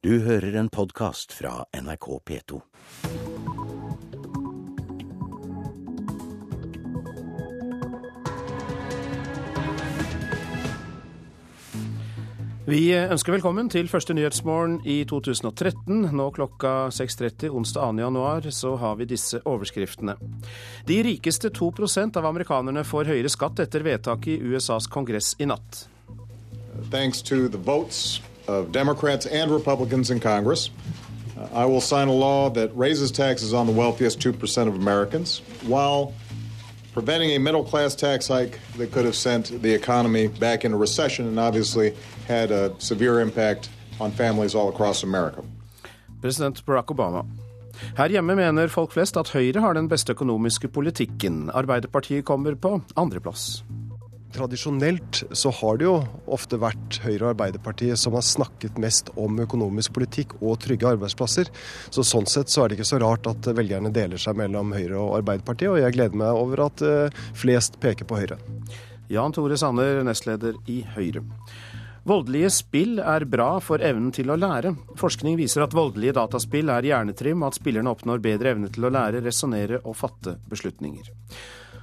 Du hører en podkast fra NRK P2. Vi ønsker velkommen til første Nyhetsmorgen i 2013. Nå klokka 6.30 onsdag 2. januar så har vi disse overskriftene. De rikeste 2 av amerikanerne får høyere skatt etter vedtaket i USAs kongress i natt. Thanks to the votes of Democrats and Republicans in Congress, uh, I will sign a law that raises taxes on the wealthiest 2% of Americans while preventing a middle class tax hike that could have sent the economy back into recession and obviously had a severe impact on families all across America. President Barack Obama. Her hjemme mener folk flest at Høyre har den beste økonomiske politikken. Arbeiderpartiet kommer på andreplass. Tradisjonelt så har det jo ofte vært Høyre og Arbeiderpartiet som har snakket mest om økonomisk politikk og trygge arbeidsplasser. Så Sånn sett så er det ikke så rart at velgerne deler seg mellom Høyre og Arbeiderpartiet, og jeg gleder meg over at eh, flest peker på Høyre. Jan Tore Sanner, nestleder i Høyre. Voldelige spill er bra for evnen til å lære. Forskning viser at voldelige dataspill er hjernetrim, og at spillerne oppnår bedre evne til å lære, resonnere og fatte beslutninger.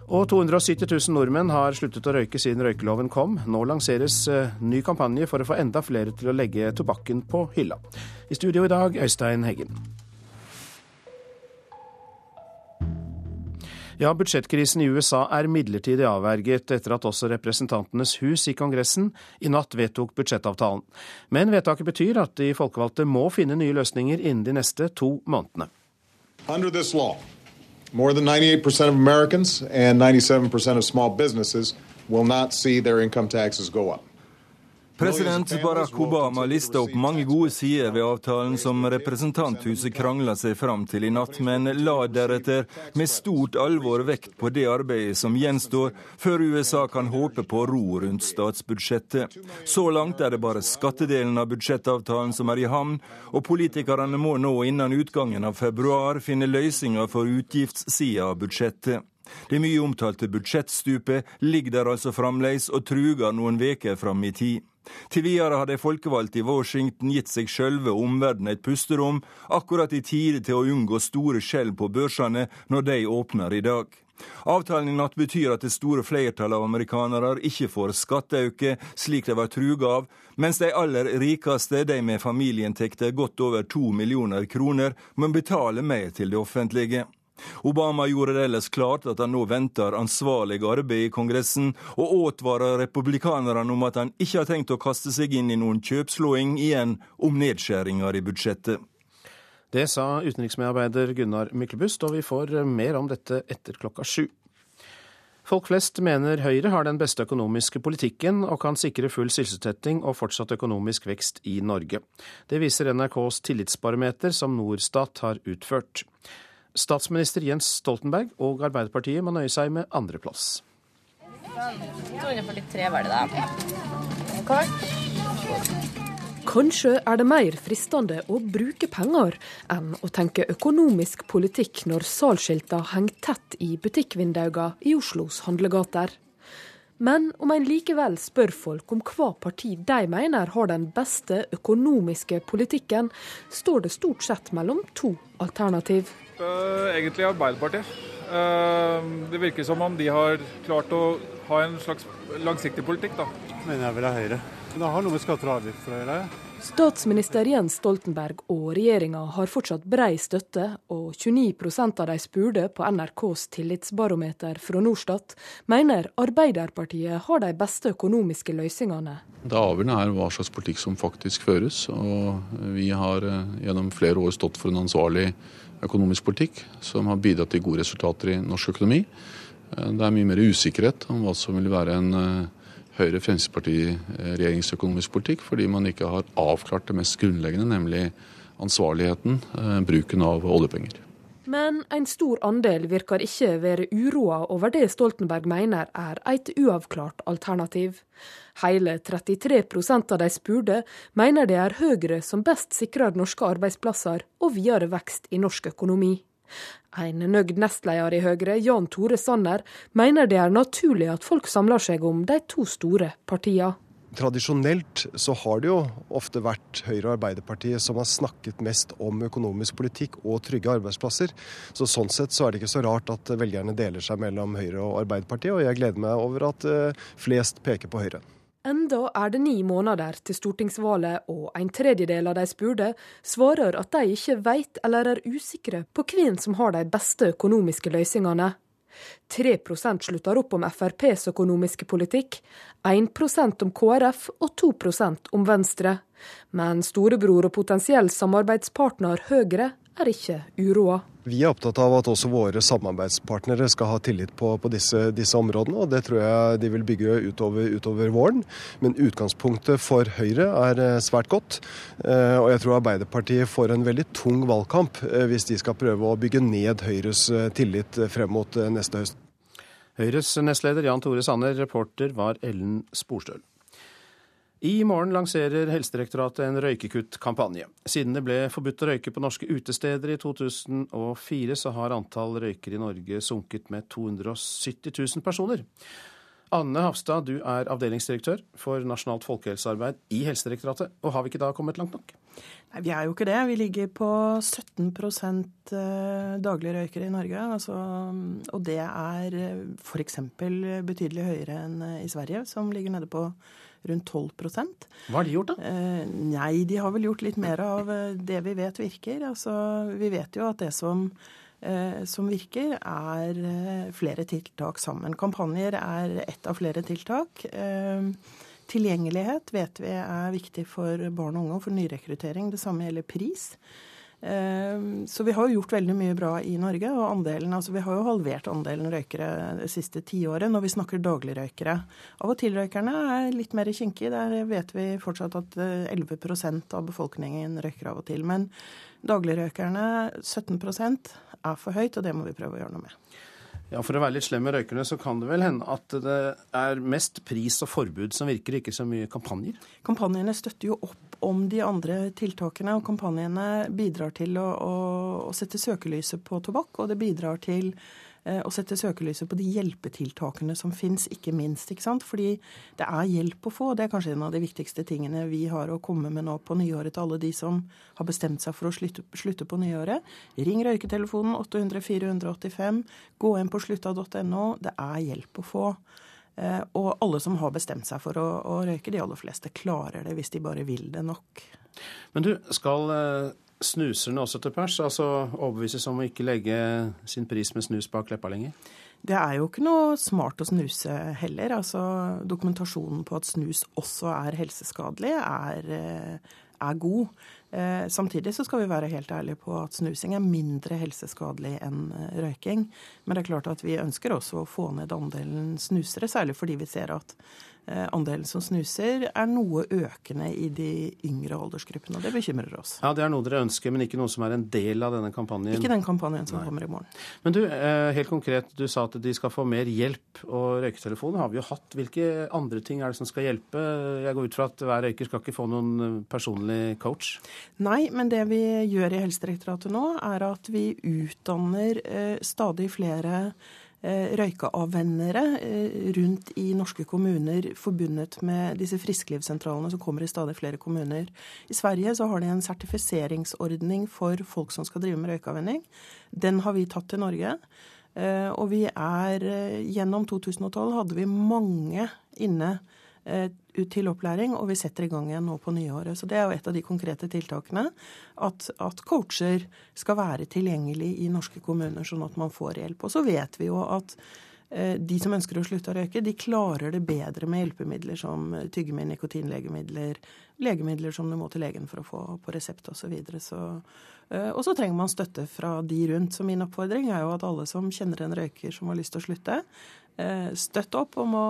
Og 270 000 nordmenn har sluttet å røyke siden røykeloven kom. Nå lanseres eh, ny kampanje for å få enda flere til å legge tobakken på hylla. I studio i dag, Øystein Heggen. Ja, budsjettkrisen i USA er midlertidig avverget etter at også Representantenes hus i Kongressen i natt vedtok budsjettavtalen. Men vedtaket betyr at de folkevalgte må finne nye løsninger innen de neste to månedene. Under this law, more than 98% of Americans and 97% of small businesses will not see their income taxes go up. President Barack Obama lista opp mange gode sider ved avtalen som representanthuset krangla seg fram til i natt, men la deretter med stort alvor vekt på det arbeidet som gjenstår før USA kan håpe på ro rundt statsbudsjettet. Så langt er det bare skattedelen av budsjettavtalen som er i havn, og politikerne må nå innen utgangen av februar finne løsninger for utgiftssida av budsjettet. Det mye omtalte budsjettstupet ligger der altså fremdeles og truger noen veker fram i tid. Til videre har de folkevalgte i Washington gitt seg sjølve og omverdenen et pusterom, akkurat i tide til å unngå store skjell på børsene når de åpner i dag. Avtalen i natt betyr at det store flertallet av amerikanere ikke får skatteøke, slik de var truga av, mens de aller rikeste, de med familieinntekter godt over to millioner kroner, må betale mer til det offentlige. Obama gjorde det ellers klart at han nå venter ansvarlig arbeid i Kongressen, og advarer republikanerne om at han ikke har tenkt å kaste seg inn i noen kjøpslåing igjen om nedskjæringer i budsjettet. Det sa utenriksmedarbeider Gunnar Myklebust, og vi får mer om dette etter klokka sju. Folk flest mener Høyre har den beste økonomiske politikken og kan sikre full sysselsetting og fortsatt økonomisk vekst i Norge. Det viser NRKs tillitsbarometer som Norstat har utført. Statsminister Jens Stoltenberg og Arbeiderpartiet må nøye seg med andreplass. 243 var det da. Kort. Kanskje er det mer fristende å bruke penger enn å tenke økonomisk politikk når salgsskilta henger tett i butikkvinduene i Oslos handlegater. Men om en likevel spør folk om hva parti de mener har den beste økonomiske politikken, står det stort sett mellom to alternativ. Egentlig Arbeiderpartiet. Det virker som om de har klart å ha en slags langsiktig politikk, da. Mener jeg vil ha Høyre. Det har noe med skatter og avgifter å gjøre. Statsminister Jens Stoltenberg og regjeringa har fortsatt brei støtte, og 29% av de spurte på NRKs tillitsbarometer fra Norstat mener Arbeiderpartiet har de beste økonomiske løsningene. Det avgjørende er hva slags politikk som faktisk føres. og Vi har gjennom flere år stått for en ansvarlig økonomisk politikk som har bidratt til gode resultater i norsk økonomi. Det er mye mer usikkerhet om hva som vil være en Høyre-Fremskrittsparti-regjeringens økonomisk politikk, fordi man ikke har avklart det mest grunnleggende, nemlig ansvarligheten, bruken av oljepenger. Men en stor andel virker ikke være uroa over det Stoltenberg mener er et uavklart alternativ. Hele 33% av de spurte mener det er Høyre som best sikrer norske arbeidsplasser og videre vekst i norsk økonomi. En nøgd nestleder i Høyre, Jan Tore Sanner, mener det er naturlig at folk samler seg om de to store partiene. Tradisjonelt så har det jo ofte vært Høyre og Arbeiderpartiet som har snakket mest om økonomisk politikk og trygge arbeidsplasser. Så Sånn sett så er det ikke så rart at velgerne deler seg mellom Høyre og Arbeiderpartiet, og jeg gleder meg over at eh, flest peker på Høyre. Enda er det ni måneder til stortingsvalget, og en tredjedel av de spurte svarer at de ikke vet eller er usikre på hvem som har de beste økonomiske løsningene. 3% slutter opp om FrPs økonomiske politikk, 1% om KrF og 2% om Venstre. Men storebror og potensiell samarbeidspartner Høyre er ikke uroa. Vi er opptatt av at også våre samarbeidspartnere skal ha tillit på, på disse, disse, områdene, og det tror jeg de vil bygge utover, utover, våren. Men utgangspunktet for Høyre er eh, svært godt, eh, og jeg tror Arbeiderpartiet får en veldig tung valgkamp eh, hvis de skal prøve å bygge ned Høyres tillit frem mot neste høst. Høyres nestleder Jan Tore Sanner, reporter var Ellen Sporstøl. I morgen lanserer Helsedirektoratet en røykekuttkampanje. Siden det ble forbudt å røyke på norske utesteder i 2004, så har antall røykere i Norge sunket med 270 000 personer. Anne Hafstad, du er avdelingsdirektør for nasjonalt folkehelsearbeid i Helsedirektoratet. Og har vi ikke da kommet langt nok? Nei, Vi er jo ikke det. Vi ligger på 17 eh, daglige røykere i Norge. Altså, og det er eh, f.eks. betydelig høyere enn eh, i Sverige, som ligger nede på rundt 12% Hva har de gjort, da? Eh, nei, de har vel gjort litt mer av eh, det vi vet virker. Altså, vi vet jo at det som, eh, som virker, er flere tiltak sammen. Kampanjer er ett av flere tiltak. Tilgjengelighet vet vi er viktig for barn og unge og for nyrekruttering. Det samme gjelder pris. Ehm, så vi har jo gjort veldig mye bra i Norge. og andelen, altså Vi har jo halvert andelen røykere det siste tiåret når vi snakker dagligrøykere. Av og til-røykerne er litt mer kinkige. Der vet vi fortsatt at 11 eh, av befolkningen røyker av og til. Men dagligrøykerne, 17% er for høyt, og det må vi prøve å gjøre noe med. Ja, For å være litt slem med røykerne, så kan det vel hende at det er mest pris og forbud som virker, ikke så mye kampanjer? Kampanjene støtter jo opp om de andre tiltakene, og kampanjene bidrar til å, å, å sette søkelyset på tobakk, og det bidrar til og sette søkelyset på de hjelpetiltakene som fins, ikke minst. ikke sant? Fordi det er hjelp å få. Det er kanskje en av de viktigste tingene vi har å komme med nå på nyåret til alle de som har bestemt seg for å slutte, slutte på nyåret. Ring røyketelefonen 800 485. Gå inn på slutta.no. Det er hjelp å få. Eh, og alle som har bestemt seg for å, å røyke, de aller fleste klarer det hvis de bare vil det nok. Men du, skal eh, snuserne også til pers? Altså overbevises om å ikke legge sin pris med snus bak leppa lenger? Det er jo ikke noe smart å snuse heller. Altså, dokumentasjonen på at snus også er helseskadelig, er, eh, er god. Eh, samtidig så skal vi være helt ærlige på at snusing er mindre helseskadelig enn eh, røyking. Men det er klart at vi ønsker også å få ned andelen snusere, særlig fordi vi ser at andelen som snuser, er noe økende i de yngre aldersgruppene. og Det bekymrer oss. Ja, Det er noe dere ønsker, men ikke noe som er en del av denne kampanjen? Ikke den kampanjen som Nei. kommer i morgen. Men du, eh, helt konkret, du sa at de skal få mer hjelp, og røyketelefonen har vi jo hatt. Hvilke andre ting er det som skal hjelpe? Jeg går ut fra at hver røyker skal ikke få noen eh, personlig coach? Nei, men det vi gjør i Helsedirektoratet nå, er at vi utdanner stadig flere Eh, røykeavvennere eh, rundt i norske kommuner forbundet med disse frisklivssentralene som kommer i stadig flere kommuner. I Sverige så har de en sertifiseringsordning for folk som skal drive med røykeavvenning. Den har vi tatt til Norge. Eh, og vi er Gjennom 2012 hadde vi mange inne Eh, ut til opplæring, og vi setter i gang igjen nå på nyåret. Så Det er jo et av de konkrete tiltakene. At, at coacher skal være tilgjengelig i norske kommuner, sånn at man får hjelp. Og så vet vi jo at eh, de som ønsker å slutte å røyke, de klarer det bedre med hjelpemidler som tyggegummi, nikotinlegemidler, legemidler som du må til legen for å få på resept osv. Eh, og så trenger man støtte fra de rundt. Så min oppfordring er jo at alle som kjenner en røyker som har lyst til å slutte, Eh, støtte opp om å,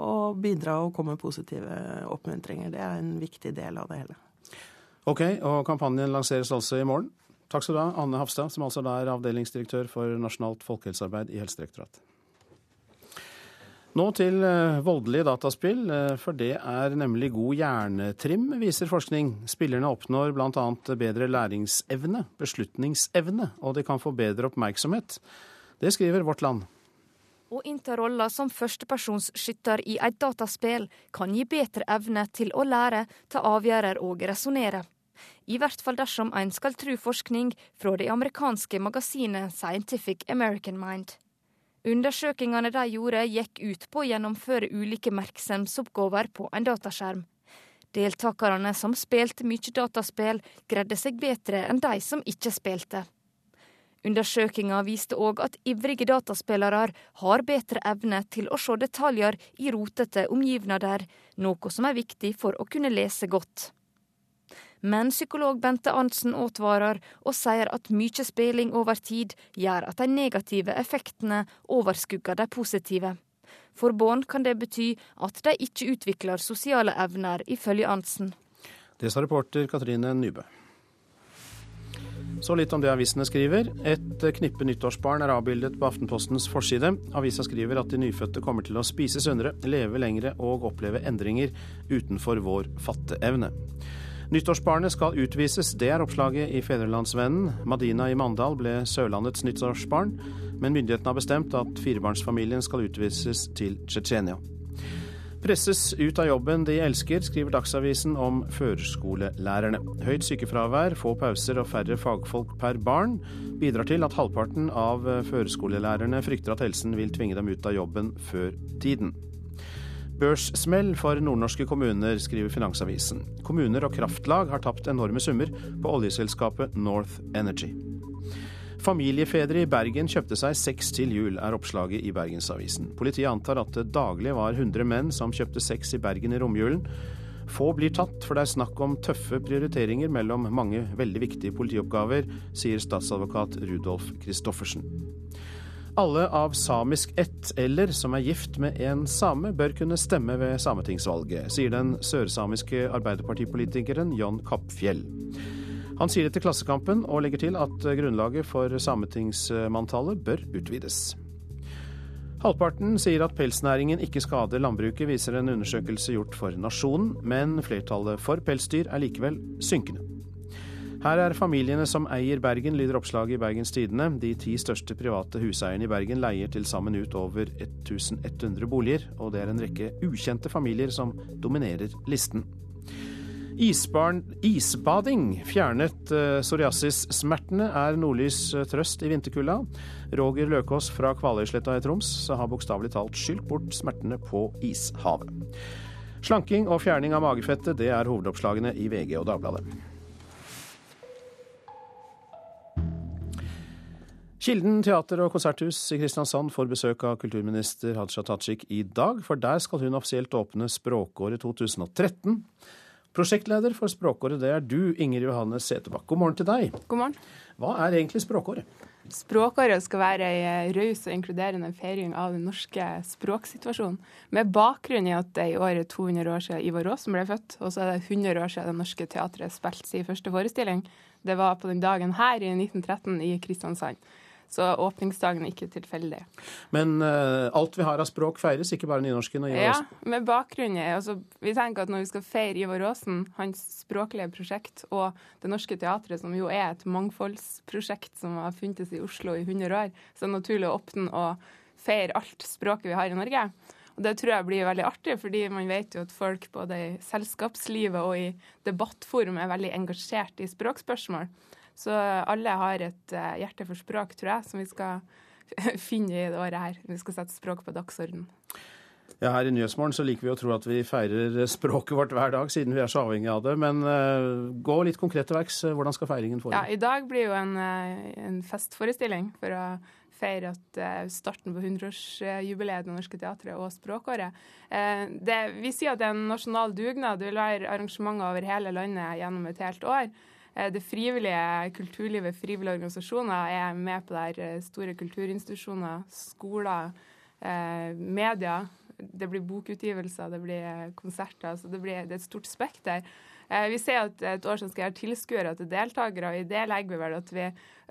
å bidra og komme med positive oppmuntringer. Det er en viktig del av det hele. Ok, og kampanjen lanseres altså i morgen. Takk skal du ha, Anne Hafstad, som altså er avdelingsdirektør for nasjonalt folkehelsearbeid i Helsedirektoratet. Nå til eh, voldelige dataspill, eh, for det er nemlig god hjernetrim, viser forskning. Spillerne oppnår bl.a. bedre læringsevne, beslutningsevne, og de kan få bedre oppmerksomhet. Det skriver Vårt Land. Å innta rolla som førstepersonsskytter i et dataspill kan gi bedre evne til å lære, ta avgjørelser og resonnere. I hvert fall dersom en skal tro forskning fra det amerikanske magasinet Scientific American Mind. Undersøkelsene de gjorde, gikk ut på å gjennomføre ulike merksomhetsoppgaver på en dataskjerm. Deltakerne som spilte mye dataspill, greide seg bedre enn de som ikke spilte. Undersøkinga viste òg at ivrige dataspillere har bedre evne til å se detaljer i rotete omgivnader, noe som er viktig for å kunne lese godt. Men psykolog Bente Arntzen advarer og sier at mye spilling over tid gjør at de negative effektene overskugger de positive. For barn kan det bety at de ikke utvikler sosiale evner, ifølge Arntzen. Det sa reporter Katrine Nybø. Så litt om det avisene skriver. Et knippe nyttårsbarn er avbildet på Aftenpostens forside. Avisa skriver at de nyfødte kommer til å spise sunnere, leve lengre og oppleve endringer utenfor vår fatteevne. Nyttårsbarnet skal utvises, det er oppslaget i Fedrelandsvennen. Madina i Mandal ble Sørlandets nyttårsbarn, men myndighetene har bestemt at firebarnsfamilien skal utvises til Tsjetsjenia. Presses ut av jobben de elsker, skriver Dagsavisen om førskolelærerne. Høyt sykefravær, få pauser og færre fagfolk per barn bidrar til at halvparten av førskolelærerne frykter at helsen vil tvinge dem ut av jobben før tiden. Børssmell for nordnorske kommuner, skriver Finansavisen. Kommuner og kraftlag har tapt enorme summer på oljeselskapet North Energy. Familiefedre i Bergen kjøpte seg sex til jul, er oppslaget i Bergensavisen. Politiet antar at det daglig var 100 menn som kjøpte sex i Bergen i romjulen. Få blir tatt, for det er snakk om tøffe prioriteringer mellom mange veldig viktige politioppgaver, sier statsadvokat Rudolf Christoffersen. Alle av samisk ett eller som er gift med en same, bør kunne stemme ved sametingsvalget, sier den sørsamiske arbeiderpartipolitikeren John Kappfjell. Han sier det til Klassekampen og legger til at grunnlaget for sametingsmanntallet bør utvides. Halvparten sier at pelsnæringen ikke skader landbruket, viser en undersøkelse gjort for Nasjonen, men flertallet for pelsdyr er likevel synkende. Her er familiene som eier Bergen, lyder oppslaget i Bergens Tidende. De ti største private huseierne i Bergen leier til sammen ut over 1100 boliger, og det er en rekke ukjente familier som dominerer listen. Isbarn, isbading fjernet psoriasis-smertene, er nordlys uh, trøst i vinterkulda. Roger Løkås fra Kvaløysletta i Troms har bokstavelig talt skylt bort smertene på ishavet. Slanking og fjerning av magefettet, det er hovedoppslagene i VG og Dagbladet. Kilden teater- og konserthus i Kristiansand får besøk av kulturminister Hadia Tajik i dag, for der skal hun offisielt åpne språkåret 2013. Prosjektleder for Språkåret, det er du, Inger Johannes Setebakk. God morgen til deg. God morgen. Hva er egentlig Språkåret? Språkåret skal være ei raus og inkluderende feiring av den norske språksituasjonen. Med bakgrunn i at det i år er 200 år siden Ivar Aasen ble født, og så er det 100 år siden Det Norske Teatret spilte sin første forestilling. Det var på den dagen her i 1913 i Kristiansand. Så åpningsdagen er ikke tilfeldig. Men uh, alt vi har av språk feires, ikke bare nynorsken og Ivar Aasen? Ja, med bakgrunn i altså, Vi tenker at når vi skal feire Ivar Aasen, hans språklige prosjekt, og Det Norske Teatret, som jo er et mangfoldsprosjekt som har funtes i Oslo i 100 år, så er det naturlig å åpne og feire alt språket vi har i Norge. Og Det tror jeg blir veldig artig, fordi man vet jo at folk både i selskapslivet og i debattforum er veldig engasjert i språkspørsmål. Så alle har et eh, hjerte for språk, tror jeg, som vi skal finne i det året her. Vi skal sette språk på dagsorden. Ja, Her i Nyhetsmorgen så liker vi å tro at vi feirer språket vårt hver dag, siden vi er så avhengig av det. Men uh, gå litt konkret til verks. Hvordan skal feiringen foregå? Ja, I dag blir jo en, eh, en festforestilling for å feire at starten på 100-årsjubileet Det Norske Teatret og Språkåret. Det, vi sier at det er en nasjonal dugnad. Det vil være arrangementer over hele landet gjennom et helt år. Eh, det frivillige kulturlivet, frivillige organisasjoner, er med på der. Eh, store kulturinstitusjoner, skoler, eh, media. Det blir bokutgivelser, det blir konserter. så det, blir, det er et stort spekter. Vi ser at et år som skal gjøre tilskuere til deltakere, og i det legger vi vel at vi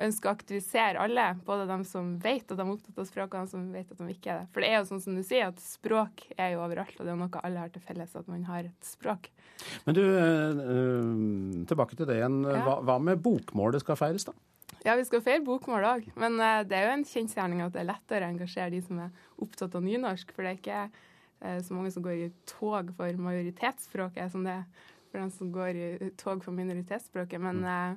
ønsker å aktivisere alle. Både de som vet at de er opptatt av språk, og de som vet at de ikke er det. For det er jo sånn som du sier, at språk er jo overalt, og det er noe alle har til felles, at man har et språk. Men du, tilbake til det igjen. Hva, hva med bokmålet skal feires, da? Ja, vi skal feire bokmål òg. Men det er jo en kjensgjerning at det er lettere å engasjere de som er opptatt av nynorsk. For det er ikke så mange som går i tog for majoritetsspråket som det er for dem som går i tog for minoritetsspråket. Men uh,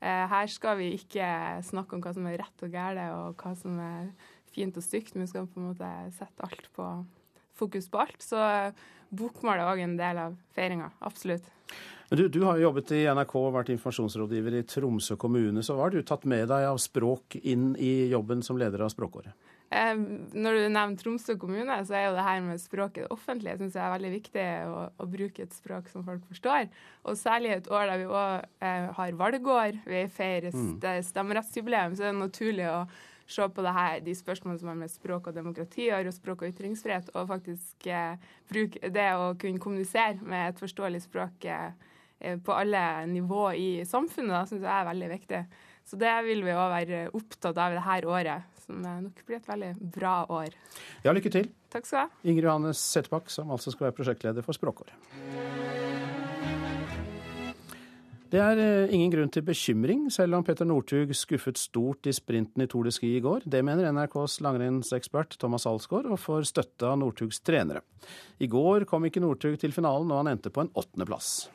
her skal vi ikke snakke om hva som er rett og galt, og hva som er fint og stygt. Vi skal på en måte sette alt på fokus på alt. Så bokmål er òg en del av feiringa. Absolutt. Du, du, har jobbet i NRK og vært informasjonsrådgiver i Tromsø kommune. Så hva har du tatt med deg av språk inn i jobben som leder av Språkåret? Eh, når du nevner Tromsø kommune, så er jo det her med språket det offentlige synes jeg er veldig viktig å, å, bruke et språk som folk forstår. Og særlig et år der vi òg eh, har valgår, vi feirer mm. stemmerettsjubileum, så er det naturlig å se på det her, de spørsmålene som har med språk og demokrati og språk og ytringsfrihet, og faktisk eh, bruke det å kunne kommunisere med et forståelig språk eh, Eh, på alle nivå i samfunnet, da, syns jeg er veldig viktig. Så det vil vi òg være opptatt av i dette året, som nok blir et veldig bra år. Ja, lykke til. Takk skal du ha. Ingrid Johannes Setbakk, som altså skal være prosjektleder for Språkåret. Det er eh, ingen grunn til bekymring, selv om Petter Northug skuffet stort i sprinten i Tour de Ski i går. Det mener NRKs langrennsekspert Thomas Alsgaard, og får støtte av Northugs trenere. I går kom ikke Northug til finalen, og han endte på en åttendeplass.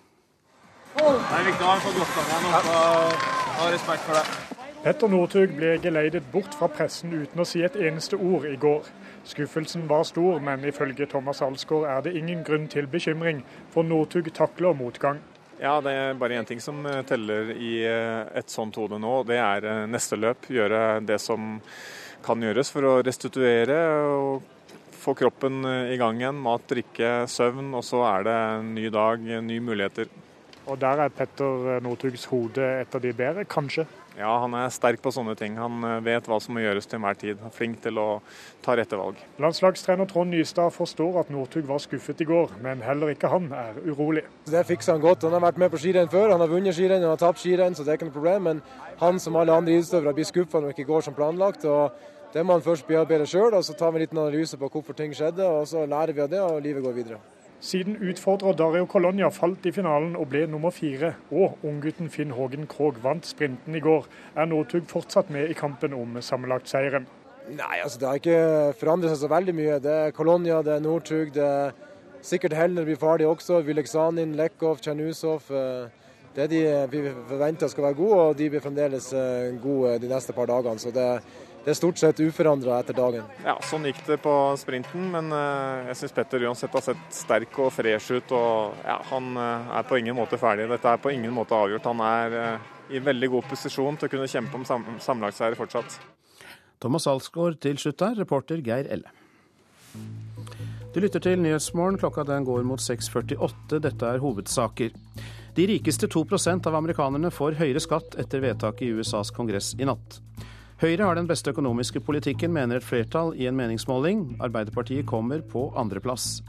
Det er viktig å ha en så godt av og ha respekt for det. Petter Northug ble geleidet bort fra pressen uten å si et eneste ord i går. Skuffelsen var stor, men ifølge Thomas Alsgaard er det ingen grunn til bekymring, for Northug takler motgang. Ja, det er bare én ting som eh, teller i eh, et sånt hode nå. Det er eh, neste løp. Gjøre det som kan gjøres for å restituere og få kroppen i gang igjen. Mat, drikke, søvn. Og så er det en ny dag, nye muligheter. Og der er Petter Northugs hode et av de bedre, kanskje? Ja, han er sterk på sånne ting. Han eh, vet hva som må gjøres til enhver tid. Han er Flink til å ta rette valg. Landslagstrener Trond Nystad forstår at Northug var skuffet i går, men heller ikke han er urolig. Det fikser han godt. Han har vært med på skirenn før. Han har vunnet skirenn, han har tapt skirenn, så det er ikke noe problem. Men han som alle andre idrettsutøvere blir skuffa når det ikke går som planlagt. og Det må han først bearbeide sjøl, og så tar vi en liten analyse på hvorfor ting skjedde. og Så lærer vi av det, og livet går videre. Siden utfordrer Dario Colonia falt i finalen og ble nummer fire, og unggutten Finn Hågen Krogh vant sprinten i går, er Northug fortsatt med i kampen om sammenlagtseieren. Nei, altså det har ikke forandret seg så veldig mye. Det er Colonia, det er Northug, det er sikkert Helner blir farlig også. Vileksanin, Lekov, Tjernusov. Eh, det er de vi forventer skal være gode, og de blir fremdeles eh, gode de neste par dagene. Så det, det er stort sett uforandra etter dagen. Ja, Sånn gikk det på sprinten, men eh, jeg syns Petter uansett har sett sterk og fresh ut. og ja, Han eh, er på ingen måte ferdig. Dette er på ingen måte avgjort. Han er eh, i veldig god posisjon til å kunne kjempe om sam sammenlagtseier fortsatt. Thomas Alsgaard til slutt her, reporter Geir Elle. Du lytter til Nyhetsmorgen. Klokka den går mot 6.48. Dette er hovedsaker. De rikeste 2% av amerikanerne får høyere skatt etter vedtaket i USAs kongress i natt. Høyre har den beste økonomiske politikken, mener et flertall i en meningsmåling. Arbeiderpartiet kommer på andreplass.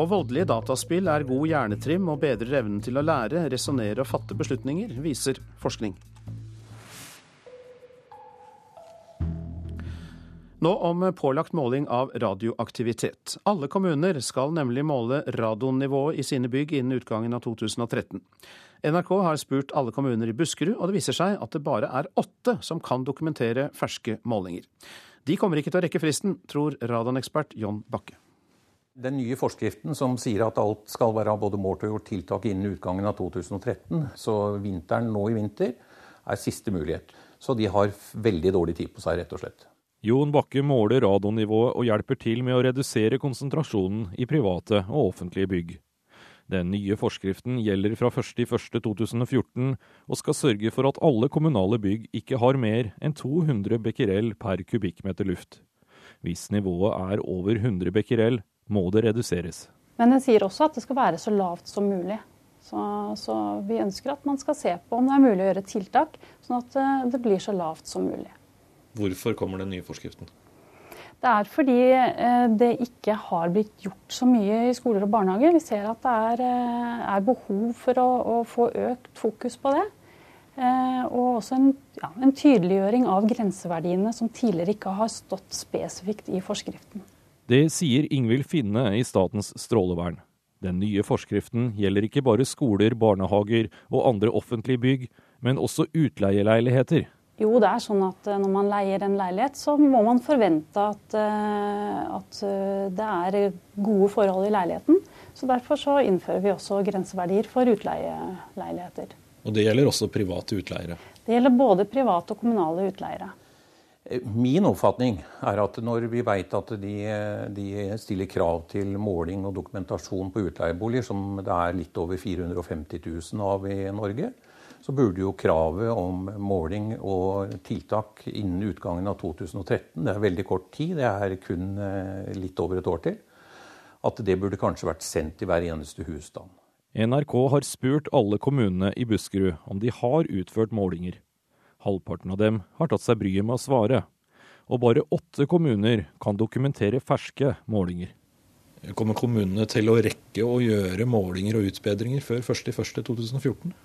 Og voldelige dataspill er god hjernetrim og bedrer evnen til å lære, resonnere og fatte beslutninger, viser forskning. Nå om pålagt måling av radioaktivitet. Alle kommuner skal nemlig måle radonnivået i sine bygg innen utgangen av 2013. NRK har spurt alle kommuner i Buskerud, og det viser seg at det bare er åtte som kan dokumentere ferske målinger. De kommer ikke til å rekke fristen, tror radonekspert John Bakke. Den nye forskriften som sier at alt skal være både målt og gjort tiltak innen utgangen av 2013, så vinteren nå i vinter er siste mulighet. Så de har veldig dårlig tid på seg, rett og slett. Jon Bakke måler radonnivået og hjelper til med å redusere konsentrasjonen i private og offentlige bygg. Den nye forskriften gjelder fra 1.1.2014 og skal sørge for at alle kommunale bygg ikke har mer enn 200 becquerel per kubikkmeter luft. Hvis nivået er over 100 becquerel, må det reduseres. Men den sier også at det skal være så lavt som mulig. Så, så, vi ønsker at man skal se på om det er mulig å gjøre tiltak, sånn at eh, det blir så lavt som mulig. Hvorfor kommer den nye forskriften? Det er fordi eh, det ikke har blitt gjort så mye i skoler og barnehager. Vi ser at det er, eh, er behov for å, å, få økt fokus på det. Eh, og også en, ja, en, tydeliggjøring av grenseverdiene som tidligere ikke har stått spesifikt i forskriften. Det sier Ingvild Finne i Statens strålevern. Den nye forskriften gjelder ikke bare skoler, barnehager og andre offentlige bygg, men også utleieleiligheter. Jo, det er sånn at når man leier en leilighet, så må man forvente at, at det er gode forhold i leiligheten. Så Derfor så innfører vi også grenseverdier for utleieleiligheter. Og det gjelder også private utleiere? Det gjelder både private og kommunale utleiere. Min oppfatning er at når vi vet at de, de, stiller krav til måling og dokumentasjon på utleieboliger, som det er litt over 450 000 av i Norge, så burde jo kravet om måling og tiltak innen utgangen av 2013, det er veldig kort tid, det er kun eh, litt over et år til, at det burde kanskje vært sendt i hver eneste husstand. NRK har spurt alle kommunene i Buskerud om de har utført målinger. Halvparten av dem har tatt seg bryet med å svare. Og bare åtte kommuner kan dokumentere ferske målinger. Kommer kommunene til å rekke å gjøre målinger og utbedringer før 1.1.2014?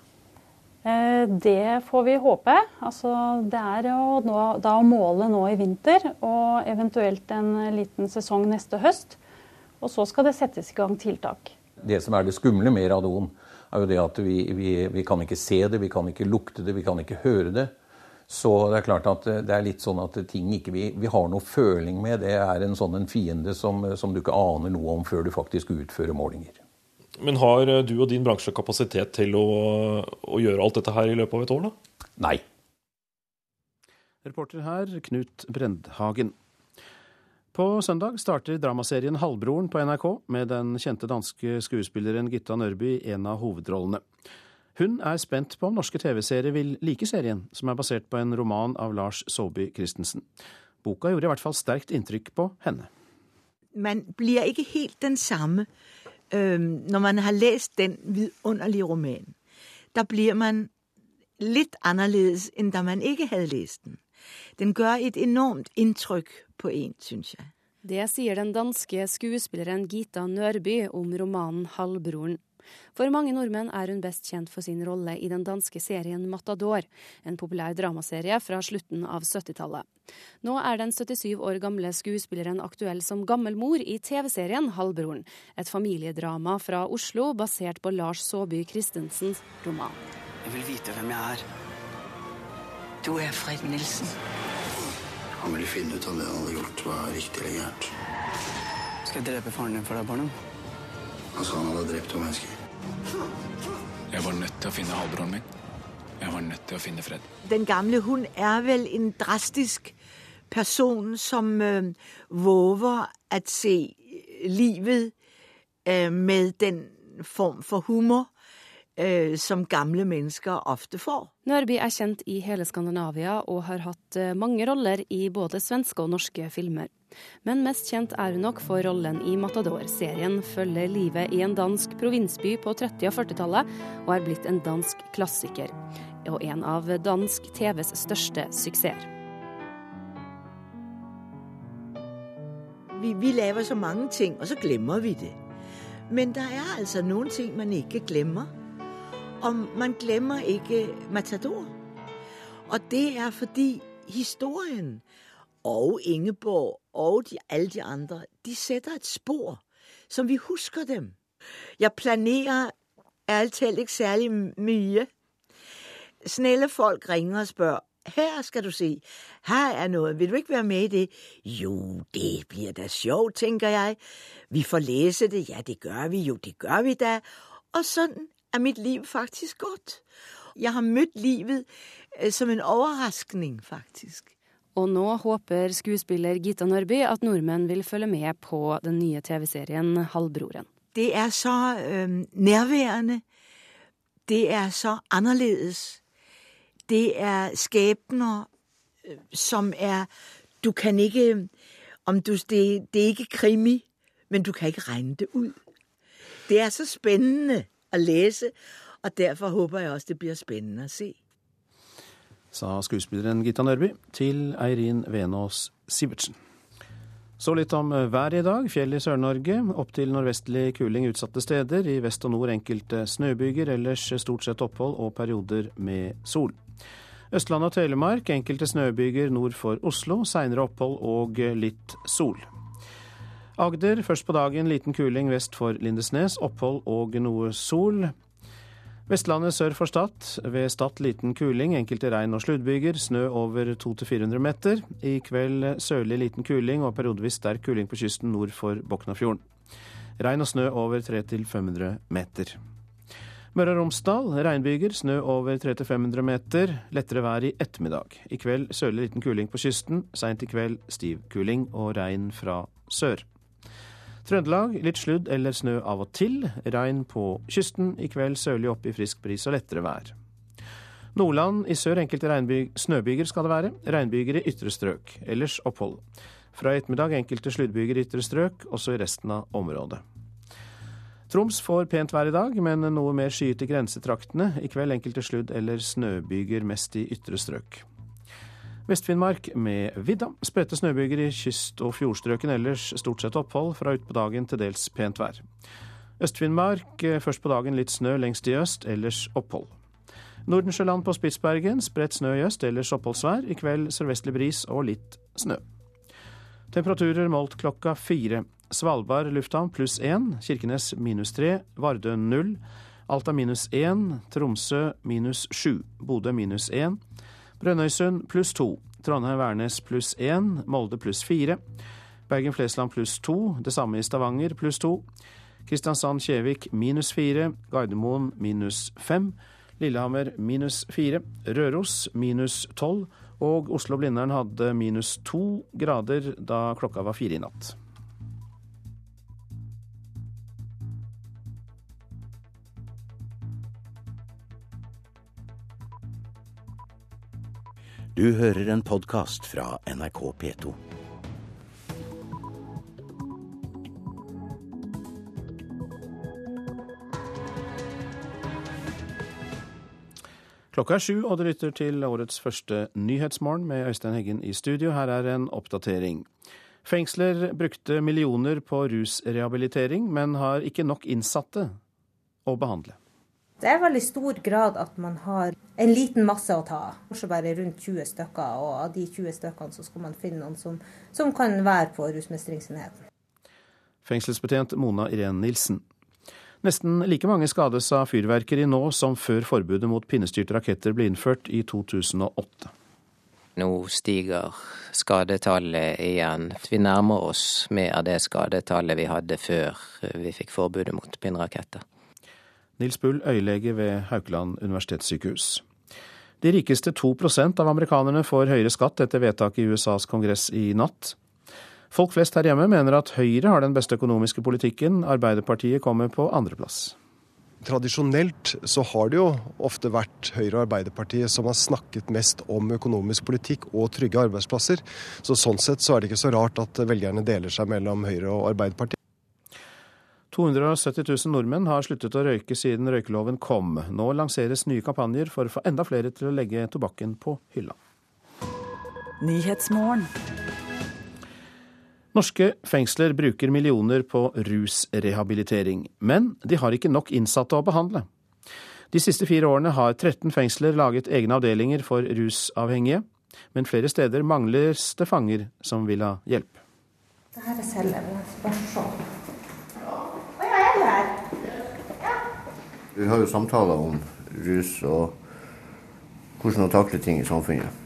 Eh, det får vi håpe. Altså, det er jo nå, da å måle nå i vinter og eventuelt en liten sesong neste høst. Og så skal det settes i gang tiltak. Det som er det skumle med radon, er jo det at vi, vi, vi kan ikke se det, vi kan ikke lukte det, vi kan ikke høre det. Så det er klart at det er litt sånn at ting ikke vi, vi har noe føling med, det er en sånn en fiende som, som, du ikke aner noe om før du faktisk utfører målinger. Men har du og din bransje kapasitet til å, å gjøre alt dette her i løpet av et år, da? Nei. Reporter her, Knut Brendhagen. På søndag starter dramaserien Halvbroren på NRK med den kjente danske skuespilleren Gitta Nørby i en av hovedrollene. Hun er spent på om norske TV-seere vil like serien, som er basert på en roman av Lars Saabye Christensen. Boka gjorde i hvert fall sterkt inntrykk på henne. Man blir ikke helt den samme øh, når man har lest den vidunderlige romanen. Da blir man litt annerledes enn da man ikke hadde lest den. Den gjør et enormt inntrykk på en, syns jeg. Det sier den danske skuespilleren Gita Nørby om romanen 'Halvbroren'. For mange nordmenn er hun best kjent for sin rolle i den danske serien Matador, en populær dramaserie fra slutten av 70-tallet. Nå er den 77 år gamle skuespilleren aktuell som gammelmor i TV-serien Halvbroren, et familiedrama fra Oslo basert på Lars Saabye Christensens roman. Jeg vil vite hvem jeg er. Du er Fred Nilsen. Han ville finne ut om det han hadde gjort, var riktig eller gærent. Skal jeg drepe faren din for deg, Barnum? Han sa han hadde drept to mennesker. Jeg var nødt til å finne halvbroren min. Jeg var nødt til å finne Fred. Den gamle hun er vel en drastisk person som øh, våger å se livet øh, med den form for humor øh, som gamle mennesker ofte får. Nørby er kjent i hele Skandinavia og har hatt øh, mange roller i både svenske og norske filmer. Men mest kjent er hun nok for rollen i Matador-serien følger livet i en dansk provinsby på 30- og 40-tallet, og er blitt en dansk klassiker. Og en av dansk TVs største suksesser. Vi, vi laver så mange ting, og så glemmer vi det. Men det er altså noen ting man ikke glemmer. Og man glemmer ikke Matador. Og det er fordi historien og Ingeborg og de, alle de andre, de setter et spor, som vi husker dem. Jeg planerer ærlig talt ikke særlig mye. Snille folk ringer og spør her skal du se, her er noe, vil du ikke være med i det? Jo, det blir da sjovt, tenker jeg. Vi får lese det, ja, det gjør vi jo, det gjør vi da. Og sånn er mitt liv faktisk gått. Jeg har møtt livet øh, som en overraskning, faktisk. Og nå håper skuespiller Gita Nørby at nordmenn vil følge med på den nye TV-serien Halvbroren. Det er så øh, nærværende. Det er så annerledes. Det er skjebner øh, som er Du kan ikke om du, det, det er ikke krimi, men du kan ikke regne det ut. Det er så spennende å lese, og derfor håper jeg også det blir spennende å se sa skuespilleren Gitta Nørby til Eirin Venås Sivertsen. Så litt om været i dag. Fjell i Sør-Norge. Opp til nordvestlig kuling utsatte steder. I vest og nord enkelte snøbyger, ellers stort sett opphold og perioder med sol. Østlandet og Telemark enkelte snøbyger nord for Oslo. Seinere opphold og litt sol. Agder først på dagen liten kuling vest for Lindesnes. Opphold og noe sol. Vestlandet sør for Stad. Ved Stad liten kuling, enkelte regn- og sluddbyger. Snø over 200-400 meter. I kveld sørlig liten kuling og periodevis sterk kuling på kysten nord for Boknafjorden. Regn og snø over 300-500 meter. Møre og Romsdal regnbyger, snø over 300-500 meter. Lettere vær i ettermiddag. I kveld sørlig liten kuling på kysten. Seint i kveld stiv kuling og regn fra sør. Trøndelag litt sludd eller snø av og til. Regn på kysten. I kveld sørlig opp i frisk bris og lettere vær. Nordland i sør enkelte snøbyger skal det være. Regnbyger i ytre strøk. Ellers opphold. Fra i ettermiddag enkelte sluddbyger i ytre strøk, også i resten av området. Troms får pent vær i dag, men noe mer skyet i grensetraktene. I kveld enkelte sludd- eller snøbyger, mest i ytre strøk. Vest-Finnmark med vidda. Spredte snøbyger i kyst- og fjordstrøkene, ellers stort sett opphold. Fra utpå dagen til dels pent vær. Øst-Finnmark først på dagen litt snø lengst i øst, ellers opphold. Nordensjøland på Spitsbergen spredt snø i øst, ellers oppholdsvær. I kveld sørvestlig bris og litt snø. Temperaturer målt klokka fire. Svalbard lufthavn pluss én, Kirkenes minus tre, Vardø null, Alta minus én, Tromsø minus sju, Bodø minus én, Brønnøysund pluss to, Trondheim-Værnes pluss én, Molde pluss fire, Bergen-Flesland pluss to, det samme i Stavanger pluss to, Kristiansand-Kjevik minus fire, Gardermoen minus fem, Lillehammer minus fire, Røros minus tolv, og Oslo-Blindern hadde minus to grader da klokka var fire i natt. Du hører en podkast fra NRK P2. Klokka er sju, og du lytter til årets første Nyhetsmorgen med Øystein Heggen i studio. Her er en oppdatering. Fengsler brukte millioner på rusrehabilitering, men har ikke nok innsatte å behandle. Det er veldig stor grad at man har en liten masse å ta av. Kanskje bare rundt 20 stykker, og av de 20 stykkene så skal man finne noen som, som kan være på rusmestringsenheten. Fengselsbetjent Mona Irén Nilsen. Nesten like mange skades av fyrverkeri nå som før forbudet mot pinnestyrte raketter ble innført i 2008. Nå stiger skadetallet igjen. Vi nærmer oss mer av det skadetallet vi hadde før vi fikk forbudet mot pinnraketter. Nils Bull, øyelege ved Haukeland universitetssykehus. De rikeste to prosent av amerikanerne får høyere skatt etter vedtaket i USAs kongress i natt. Folk flest her hjemme mener at Høyre har den beste økonomiske politikken. Arbeiderpartiet kommer på andreplass. Tradisjonelt så har det jo ofte vært Høyre og Arbeiderpartiet som har snakket mest om økonomisk politikk og trygge arbeidsplasser. Så Sånn sett så er det ikke så rart at velgerne deler seg mellom Høyre og Arbeiderpartiet. 270 000 nordmenn har sluttet å røyke siden røykeloven kom. Nå lanseres nye kampanjer for å få enda flere til å legge tobakken på hylla. Norske fengsler bruker millioner på rusrehabilitering, men de har ikke nok innsatte å behandle. De siste fire årene har 13 fengsler laget egne avdelinger for rusavhengige, men flere steder mangles det fanger som vil ha hjelp. Dette er cellen. Se. Vi har jo samtaler om rus og hvordan å takle ting i samfunnet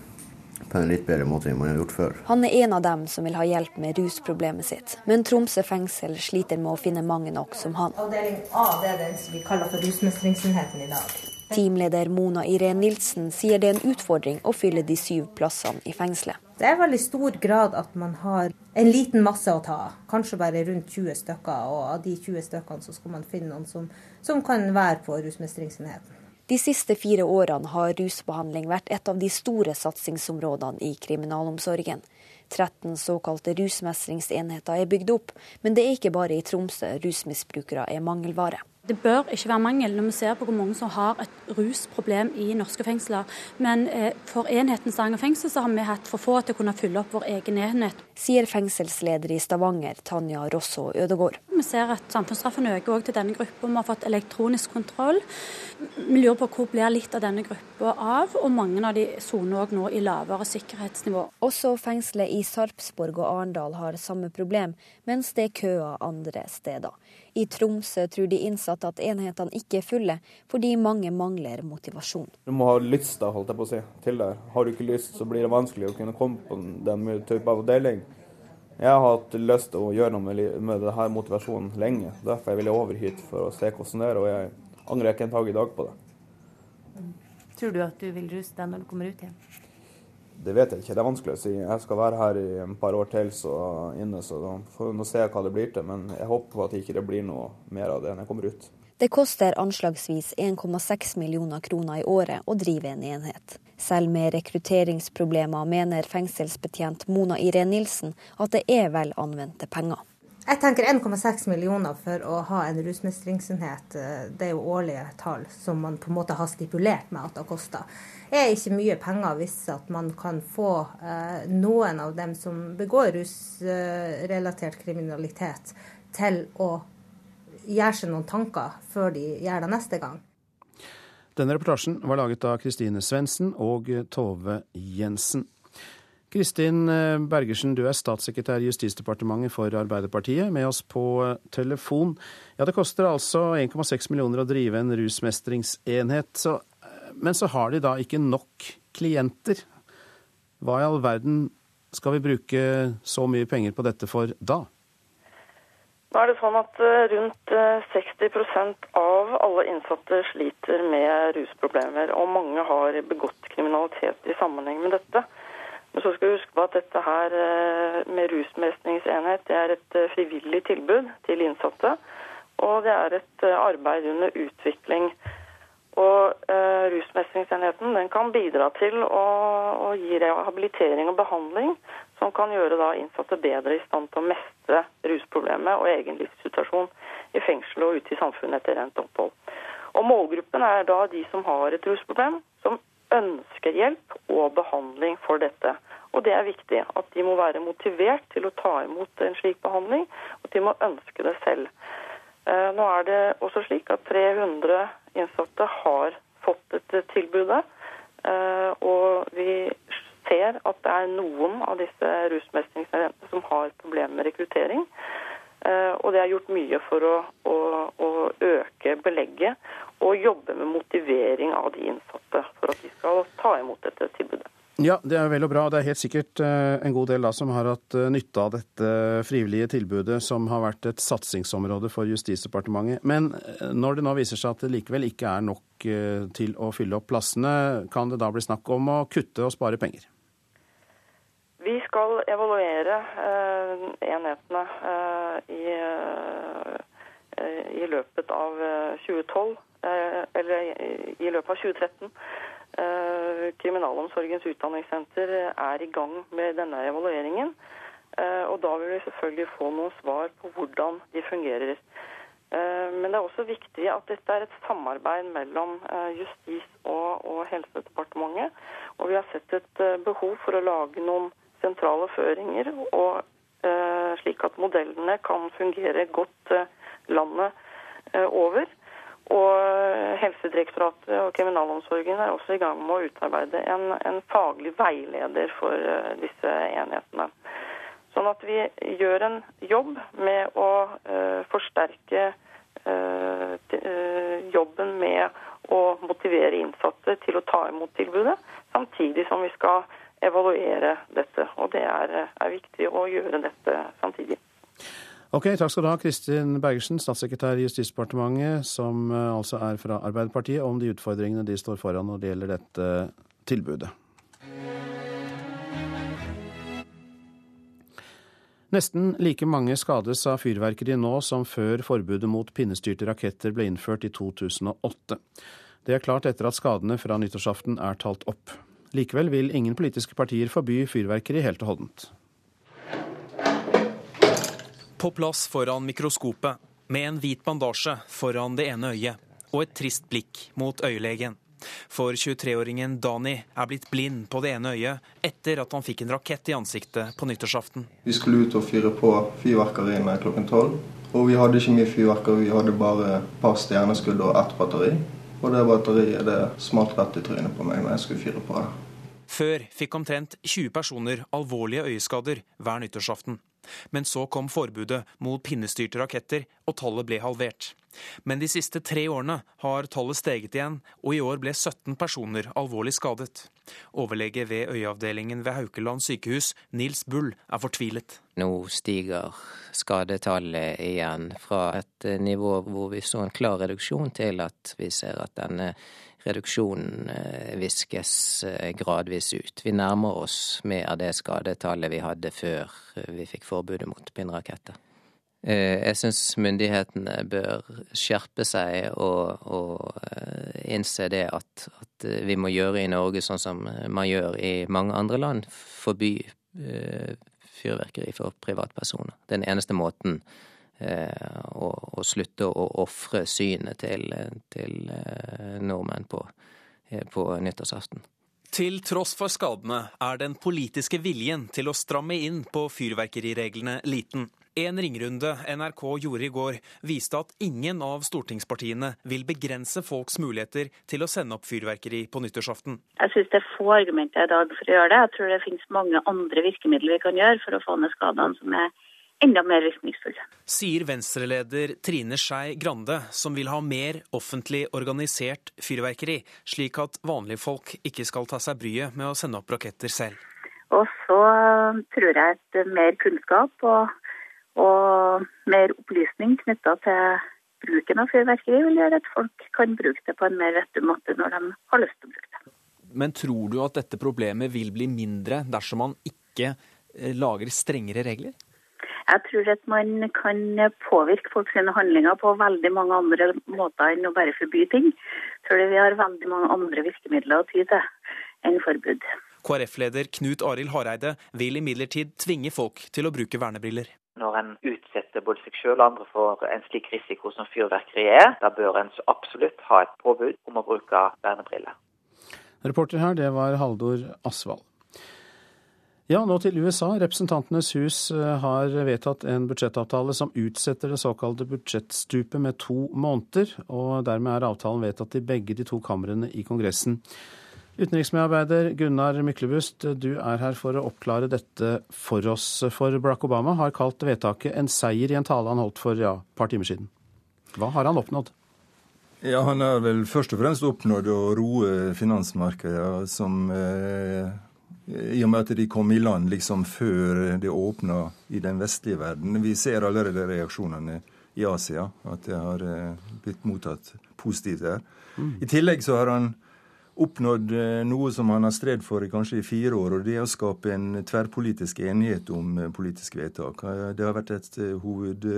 på en litt bedre måte enn man har gjort før. Han er en av dem som vil ha hjelp med rusproblemet sitt, men Tromsø fengsel sliter med å finne mange nok som han. Avdeling A det er den som vi kaller for rusmestringsenheten i dag. Teamleder Mona Irén Nilsen sier det er en utfordring å fylle de syv plassene i fengselet. Det er veldig stor grad at man har en liten masse å ta av. Kanskje bare rundt 20 stykker, og av de 20 stykkene så skal man finne noen som, som kan være på rusmestringsenheten. De siste fire årene har rusbehandling vært et av de store satsingsområdene i kriminalomsorgen. 13 såkalte rusmestringsenheter er bygd opp, men det er ikke bare i Tromsø rusmisbrukere er mangelvare. Det bør ikke være mangel når vi ser på hvor mange som har et rusproblem i norske fengsler. Men eh, for enheten Stavanger fengsel så har vi hatt for få til å kunne fylle opp vår egen enhet. Sier fengselsleder i Stavanger, Tanja Rosso Ødegård. Vi ser at samfunnsstraffen øker òg til denne gruppa. Vi har fått elektronisk kontroll. Vi lurer på hvor blir litt av denne gruppa av, og mange av de soner òg nå i lavere sikkerhetsnivå. Også fengselet i Sarpsborg og Arendal har samme problem, mens det er køer andre steder. I Tromsø tror de innsatte at enhetene ikke er fulle, fordi mange mangler motivasjon. Du må ha lyst da, holdt jeg på å si, til det. Har du ikke lyst, så blir det vanskelig å kunne komme på den type avdeling. Jeg har hatt lyst til å gjøre noe med, med denne motivasjonen lenge. Derfor jeg ville over hit for å se hvordan det er, og jeg angrer ikke en dag i dag på det. Tror du at du vil ruse deg når du kommer ut igjen? Det vet jeg ikke, det er vanskelig å si. Jeg skal være her i et par år til så inne, så da får vi se hva det blir til. Men jeg håper at det ikke blir noe mer av det når jeg kommer ut. Det koster anslagsvis 1,6 millioner kroner i året å drive en enhet. Selv med rekrutteringsproblemer mener fengselsbetjent Mona Irén Nilsen at det er vel anvendte penger. Jeg tenker 1,6 millioner for å ha en rusmestringsenhet. Eh, det er jo årlige tall som man på en måte har stipulert med at det koster. Er ikke mye penger hvis at man kan få eh, noen av dem som begår rusrelatert kriminalitet, til å gjøre seg noen tanker før de gjør det neste gang. Denne reportasjen var laget av Kristine Svendsen og Tove Jensen. Kristin eh, Bergersen, du er statssekretær i Justisdepartementet for Arbeiderpartiet, med oss på eh, telefon. Ja, Det koster altså 1,6 millioner å drive en rusmestringsenhet, så, men så har de da ikke nok klienter. Hva i all verden skal vi bruke så mye penger på dette for da? Nå er det sånn at Rundt 60% av alle innsatte sliter med rusproblemer, og mange har begått kriminalitet i sammenheng med dette. Men så skal vi huske på at dette her eh, med rusmestringsenhet det er et eh, frivillig tilbud til innsatte. Og det er et eh, arbeid under utvikling. Og eh, Rusmestringsenheten den kan bidra til å, å, gi rehabilitering og behandling som kan gjøre da innsatte bedre i stand til å mestre rusproblemet og egen livssituasjon i fengsel og ute i samfunnet etter rent opphold. Og Målgruppen er da de som har et rusproblem, som ønsker hjelp og behandling for dette. Og det er viktig at de må være motivert til å ta imot en slik behandling, og at de må ønske det selv. Eh, nå er det også slik at 300 innsatte har fått dette tilbudet. Eh, og vi ser at det er noen av disse rusmestringsenhetene som har problemer med rekruttering. Eh, og det er gjort mye for å, å, å øke belegget og jobbe med motivering av de innsatte for at de skal ta imot dette tilbudet. Ja, det er vel og bra. Det er helt sikkert eh, en god del da som har hatt eh, nytte av dette frivillige tilbudet, som har vært et satsingsområde for Justisdepartementet. Men eh, når det nå viser seg at det likevel ikke er nok til å fylle opp plassene, kan det da bli snakk om å kutte og spare penger? Vi skal evaluere enhetene i, i løpet av 2012 Eh, eller i løpet av 2013. Eh, kriminalomsorgens utdanningssenter er i gang med denne evalueringen. Eh, og da vil vi selvfølgelig få noen svar på hvordan de fungerer. Men det er også viktig at dette er et samarbeid mellom Justis- og, og Helsedepartementet. Og vi har sett et behov for å lage noen sentrale føringer, og, slik at modellene kan fungere godt landet over. Og Helsedirektoratet og kriminalomsorgen er også i gang med å utarbeide en, en faglig veileder for uh, disse enhetene. Sånn at vi gjør en jobb med å uh, forsterke uh, jobben med å motivere innsatte til å ta imot tilbudet, samtidig som vi skal evaluere dette. Og det er, er viktig å gjøre dette samtidig. Ok, Takk skal du ha, Kristin Bergersen, statssekretær i Justisdepartementet, som eh, altså er fra Arbeiderpartiet, om de utfordringene de står foran når det gjelder dette tilbudet. Nesten like mange skades av fyrverkeri nå som før forbudet mot pinnestyrte raketter ble innført i 2008. Det er klart etter at skadene fra nyttårsaften er talt opp. Likevel vil ingen politiske partier forby fyrverkeri helt og holdent. På plass foran mikroskopet, med en hvit bandasje foran det ene øyet og et trist blikk mot øyelegen. For 23-åringen Dani er blitt blind på det ene øyet etter at han fikk en rakett i ansiktet på nyttårsaften. Vi skulle ut og fyre på fyrverkeriene klokken tolv. Og vi hadde ikke mye fyrverkeri, vi hadde bare et par stjerneskudd og ett batteri. Og det batteriet det smalt rett i trynet på meg når jeg skulle fyre på det. Før fikk omtrent 20 personer alvorlige øyeskader hver nyttårsaften. Men så kom forbudet mot pinnestyrte raketter, og tallet ble halvert. Men de siste tre årene har tallet steget igjen, og i år ble 17 personer alvorlig skadet. Overlege ved øyeavdelingen ved Haukeland sykehus, Nils Bull, er fortvilet. Nå stiger skadetallet igjen fra et nivå hvor vi så en klar reduksjon, til at vi ser at denne reduksjonen eh, viskes eh, gradvis ut. Vi nærmer oss mer av det skadetallet vi hadde før vi fikk forbudet mot pinnraketter. Eh, jeg syns myndighetene bør skjerpe seg og, og innse det at, at, vi må gjøre i Norge sånn som man gjør i mange andre land. Forby fyrverkeri for privatpersoner. Er den eneste måten å, å slutte å ofre synet til, til nordmenn på, på nyttårsaften. Til tross for skadene er den politiske viljen til å stramme inn på fyrverkerireglene liten. En ringrunde NRK gjorde i går, viste at ingen av stortingspartiene vil begrense folks muligheter til å sende opp fyrverkeri på nyttårsaften. Jeg syns det er få argumenter i dag for å gjøre det. Jeg tror det finnes mange andre virkemidler vi kan gjøre for å få ned skadene som er enda mer virkningsfulle. Sier Venstre-leder Trine Skei Grande, som vil ha mer offentlig organisert fyrverkeri, slik at vanlige folk ikke skal ta seg bryet med å sende opp raketter selv. Og så tror jeg at mer kunnskap og, og mer opplysning knytta til bruken av fyrverkeri vil gjøre at folk kan bruke det på en mer rette måte når de har lyst til å bruke det. Men tror du at dette problemet vil bli mindre dersom man ikke eh, lager strengere regler? Jeg tror at man kan påvirke folks handlinger på veldig mange andre måter enn å bare forby ting. Tror vi har veldig mange andre virkemidler å ty til enn forbud. KrF-leder Knut Arild Hareide vil imidlertid tvinge folk til å bruke vernebriller. Når en utsetter både seg selv og andre for en slik risiko som fyrverkeri er, da bør en så absolutt ha et påbud om å bruke vernebriller. Reporter her, det var Haldor Asvald. Ja, nå til USA. Representantenes hus eh, har vedtatt en budsjettavtale som utsetter det såkalte budsjettstupet med to måneder, og dermed er avtalen vedtatt i begge de to kamrene i Kongressen. Utenriksmedarbeider Gunnar Myklebust, du er her for å oppklare dette for oss. For Barack Obama har kalt vedtaket en seier i en tale han holdt for ja, et par timer siden. Hva har han oppnådd? Ja, Han har vel først og fremst oppnådd å roe finansmarkedet, som eh, i og med at de kom i land liksom før det åpna i den vestlige verden. Vi ser allerede reaksjonene i Asia, at det har eh, blitt mottatt positivt der. Mm. I tillegg så har han oppnådd eh, noe som han har strevd for kanskje i fire år, og det er å skape en tverrpolitisk enighet om eh, politiske vedtak. Det har vært et hoved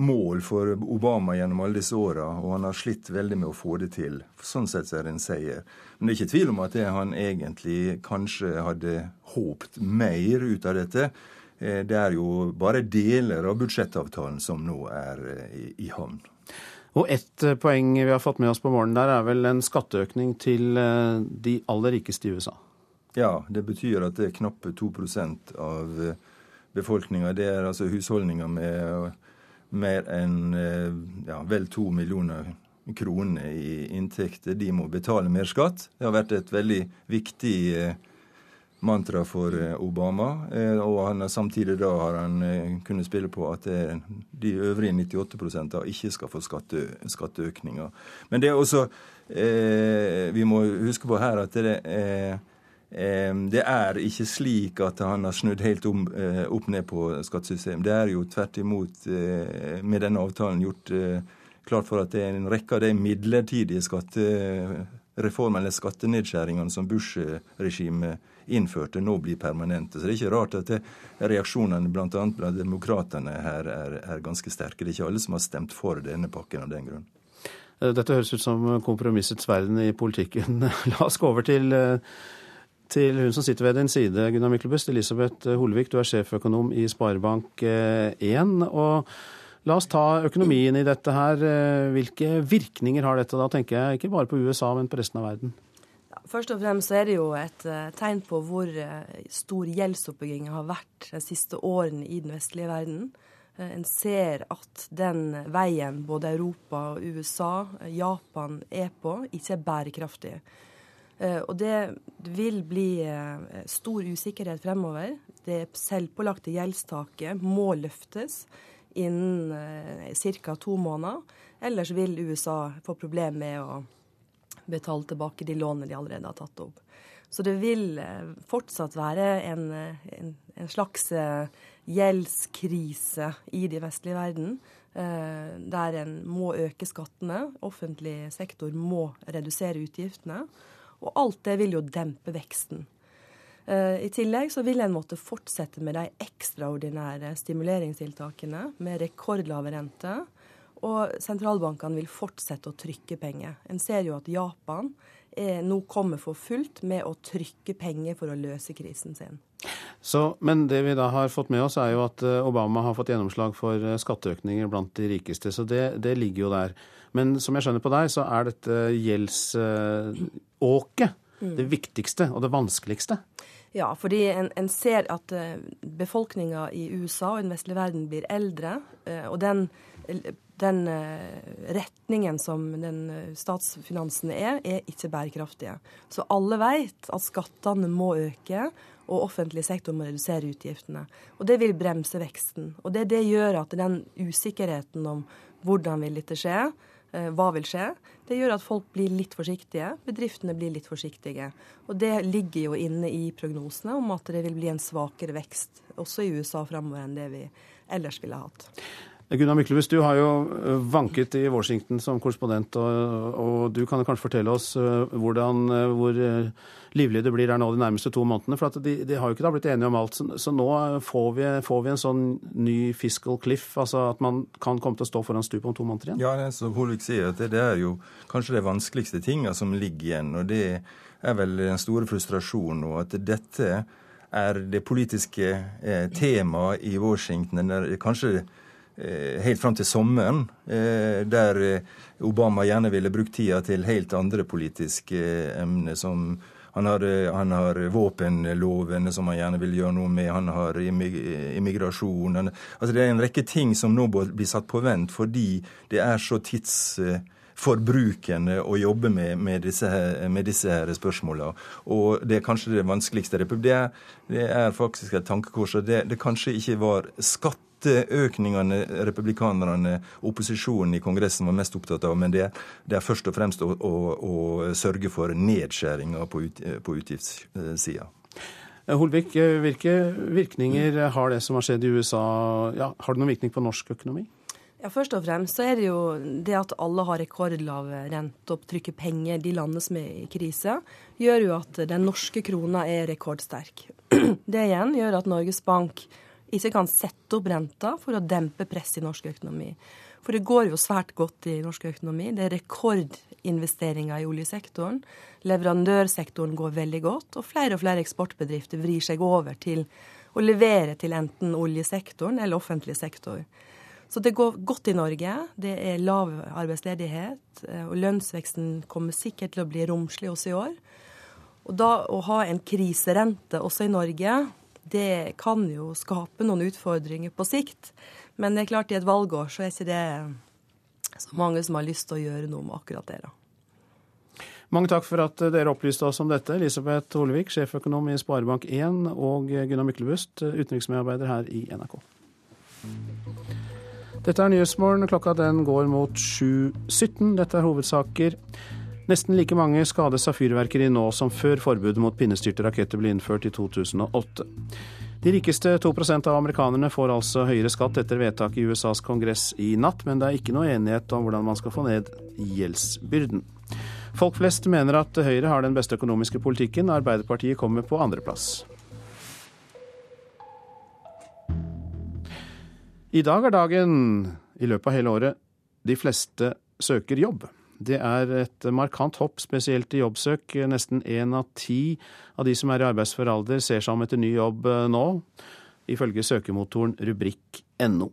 mål for Obama gjennom alle disse åra, og han har slitt veldig med å få det til. Sånn sett er det en seier. Men det er ikke tvil om at det han egentlig kanskje hadde håpt mer ut av dette. Eh, det er jo bare deler av budsjettavtalen som nå er eh, i, i havn. Og ett eh, poeng vi har fått med oss på morgenen der, er vel en skatteøkning til de aller rikeste i USA? Ja, det betyr at det er knappe 2% av befolkninga. Det er altså husholdninger med mer enn eh, ja, vel to millioner kroner i inntekter. De må betale mer skatt. Det har vært et veldig viktig eh, mantra for eh, Obama. Og han samtidig da har han kunnet spille på at de øvrige 98 da ikke skal få skatte, skatteøkninger. Men det er også Vi må huske på her at det er det er ikke slik at han har snudd helt om, eh, opp ned på skattesystemet. Det er jo tvert imot eh, med denne avtalen gjort eh, klart for at det er en rekke av de midlertidige skattereformene eller skattenedskjæringene som Bush-regimet innførte, nå blir permanente. Så det er ikke rart at reaksjonene bl.a. blant demokratene her er, er ganske sterke. Det er ikke alle som har stemt for denne pakken av den grunn. Dette høres ut som kompromissets verden i politikken. La oss gå over til til hun som sitter ved din side, Gunnar Myklebust. Elisabeth Holvik, du er sjeføkonom i Sparebank1. Og la oss ta økonomien i dette her. Hvilke virkninger har dette? Da tenker jeg ikke bare på USA, men på resten av verden. Først og fremst så er det jo et tegn på hvor stor gjeldsoppbyggingen har vært de siste årene i den vestlige verden. En ser at den veien både Europa USA, Japan er på, ikke er bærekraftig. Eh, og det vil bli eh, stor usikkerhet fremover. det selvpålagte gjeldstaket må løftes innen eh, ca. to måneder. Ellers vil USA få problemer med å betale tilbake de lånene de allerede har tatt opp. Så det vil fortsatt være en, en, en slags gjeldskrise i de vestlige verden. Der en må øke skattene. Offentlig sektor må redusere utgiftene. Og alt det vil jo dempe veksten. I tillegg så vil en måtte fortsette med de ekstraordinære stimuleringstiltakene med rekordlave renter. Og sentralbankene vil fortsette å trykke penger. En ser jo at Japan er, nå kommer for fullt med å trykke penger for å løse krisen sin. Så, men det vi da har fått med oss, er jo at eh, Obama har fått gjennomslag for eh, skatteøkninger blant de rikeste. Så det, det ligger jo der. Men som jeg skjønner på deg, så er dette gjeldsåket mm. det viktigste og det vanskeligste. Ja, fordi en, en ser at uh, befolkninga i USA og den vestlige verden blir eldre. Uh, og den den eh, retningen som den eh, statsfinansene er, er ikke bærekraftige. Så alle vet at skattene må øke, og offentlig sektor må redusere utgiftene. Og det vil bremse veksten. Og det, det gjør at den usikkerheten om hvordan vil dette skje, eh, hva vil skje, det gjør at folk blir litt forsiktige. Bedriftene blir litt forsiktige. Og det ligger jo inne i prognosene om at det vil bli en svakere vekst også i USA framover enn det vi ellers ville hatt. Gunnar Myklebust, du har jo eh, vanket i Washington som korrespondent, og, og, du kan kanskje fortelle oss eh, hvordan, eh, hvor livlig det blir der nå de nærmeste to månedene. For de, de, har jo ikke da blitt enige om alt. Så, så nå får vi, får vi, en sånn ny fiscal cliff, altså at man kan komme til å stå foran stupet om to måneder igjen? Ja, som Holvik sier, at det, det, er jo kanskje det vanskeligste tinga som ligger igjen. Og det er vel den store frustrasjonen nå, at dette er det politiske eh, temaet i Washington. Eller kanskje Eh, helt fram til sommeren, eh, der eh, Obama gjerne ville brukt tida til helt andre politiske emner, som han har, han har, våpenlovene som han gjerne vil gjøre noe med, han har immigrasjon altså Det er en rekke ting som nå blir satt på vent fordi det er så tidsforbrukende å jobbe med, med disse, her, disse her spørsmålene. Og det er kanskje det vanskeligste. Det er, det er faktisk et tankekors. Det, det kanskje ikke var skatt skatteøkningene republikanerne, opposisjonen i Kongressen, var mest opptatt av. Men det, det er først og fremst å, å, å sørge for nedskjæringer på, ut, på utgiftssida. Eh, Holvik, eh, hvilke virkninger har det som har skjedd i USA? Ja, har det noen virkning på norsk økonomi? Ja, Først og fremst så er det jo det at alle har rekordlav rente og trykker penger, de landene som er i krise, gjør jo at den norske krona er rekordsterk. Det igjen gjør at Norges Bank ikke kan sette opp renta for å dempe press i norsk økonomi. For det går jo svært godt i norsk økonomi. Det er rekordinvesteringer i oljesektoren. Leverandørsektoren går veldig godt, og flere og flere eksportbedrifter vrir seg over til å levere til enten oljesektoren eller offentlig sektor. Så det går godt i Norge. Det er lav arbeidsledighet, eh, og lønnsveksten kommer sikkert til å bli romslig også i år. Og da å ha en kriserente også i Norge det kan jo skape noen utfordringer på sikt. Men det er klart i et valgår så er ikke det så mange som har lyst til å gjøre noe med akkurat det. da. Mange takk for at dere opplyste oss om dette. Elisabeth Holevik, sjeføkonom i Sparebank1, og Gunnar Myklebust, utenriksmedarbeider her i NRK. Dette er Nyhetsmorgen. Klokka den går mot 7.17. Dette er hovedsaker. Nesten like mange skades av fyrverkeri nå som før forbudet mot pinnestyrte raketter ble innført i 2008. De rikeste 2% av amerikanerne får altså høyere skatt etter vedtak i USAs kongress i natt, men det er ikke noe enighet om hvordan man skal få ned gjeldsbyrden. Folk flest mener at Høyre har den beste økonomiske politikken, Arbeiderpartiet kommer på andreplass. I dag er dagen, i løpet av hele året, de fleste søker jobb. Det er et markant hopp, spesielt i jobbsøk. Nesten én av ti av de som er i arbeidsfør alder, ser seg om etter ny jobb eh, nå, ifølge søkemotoren rubrikk.no.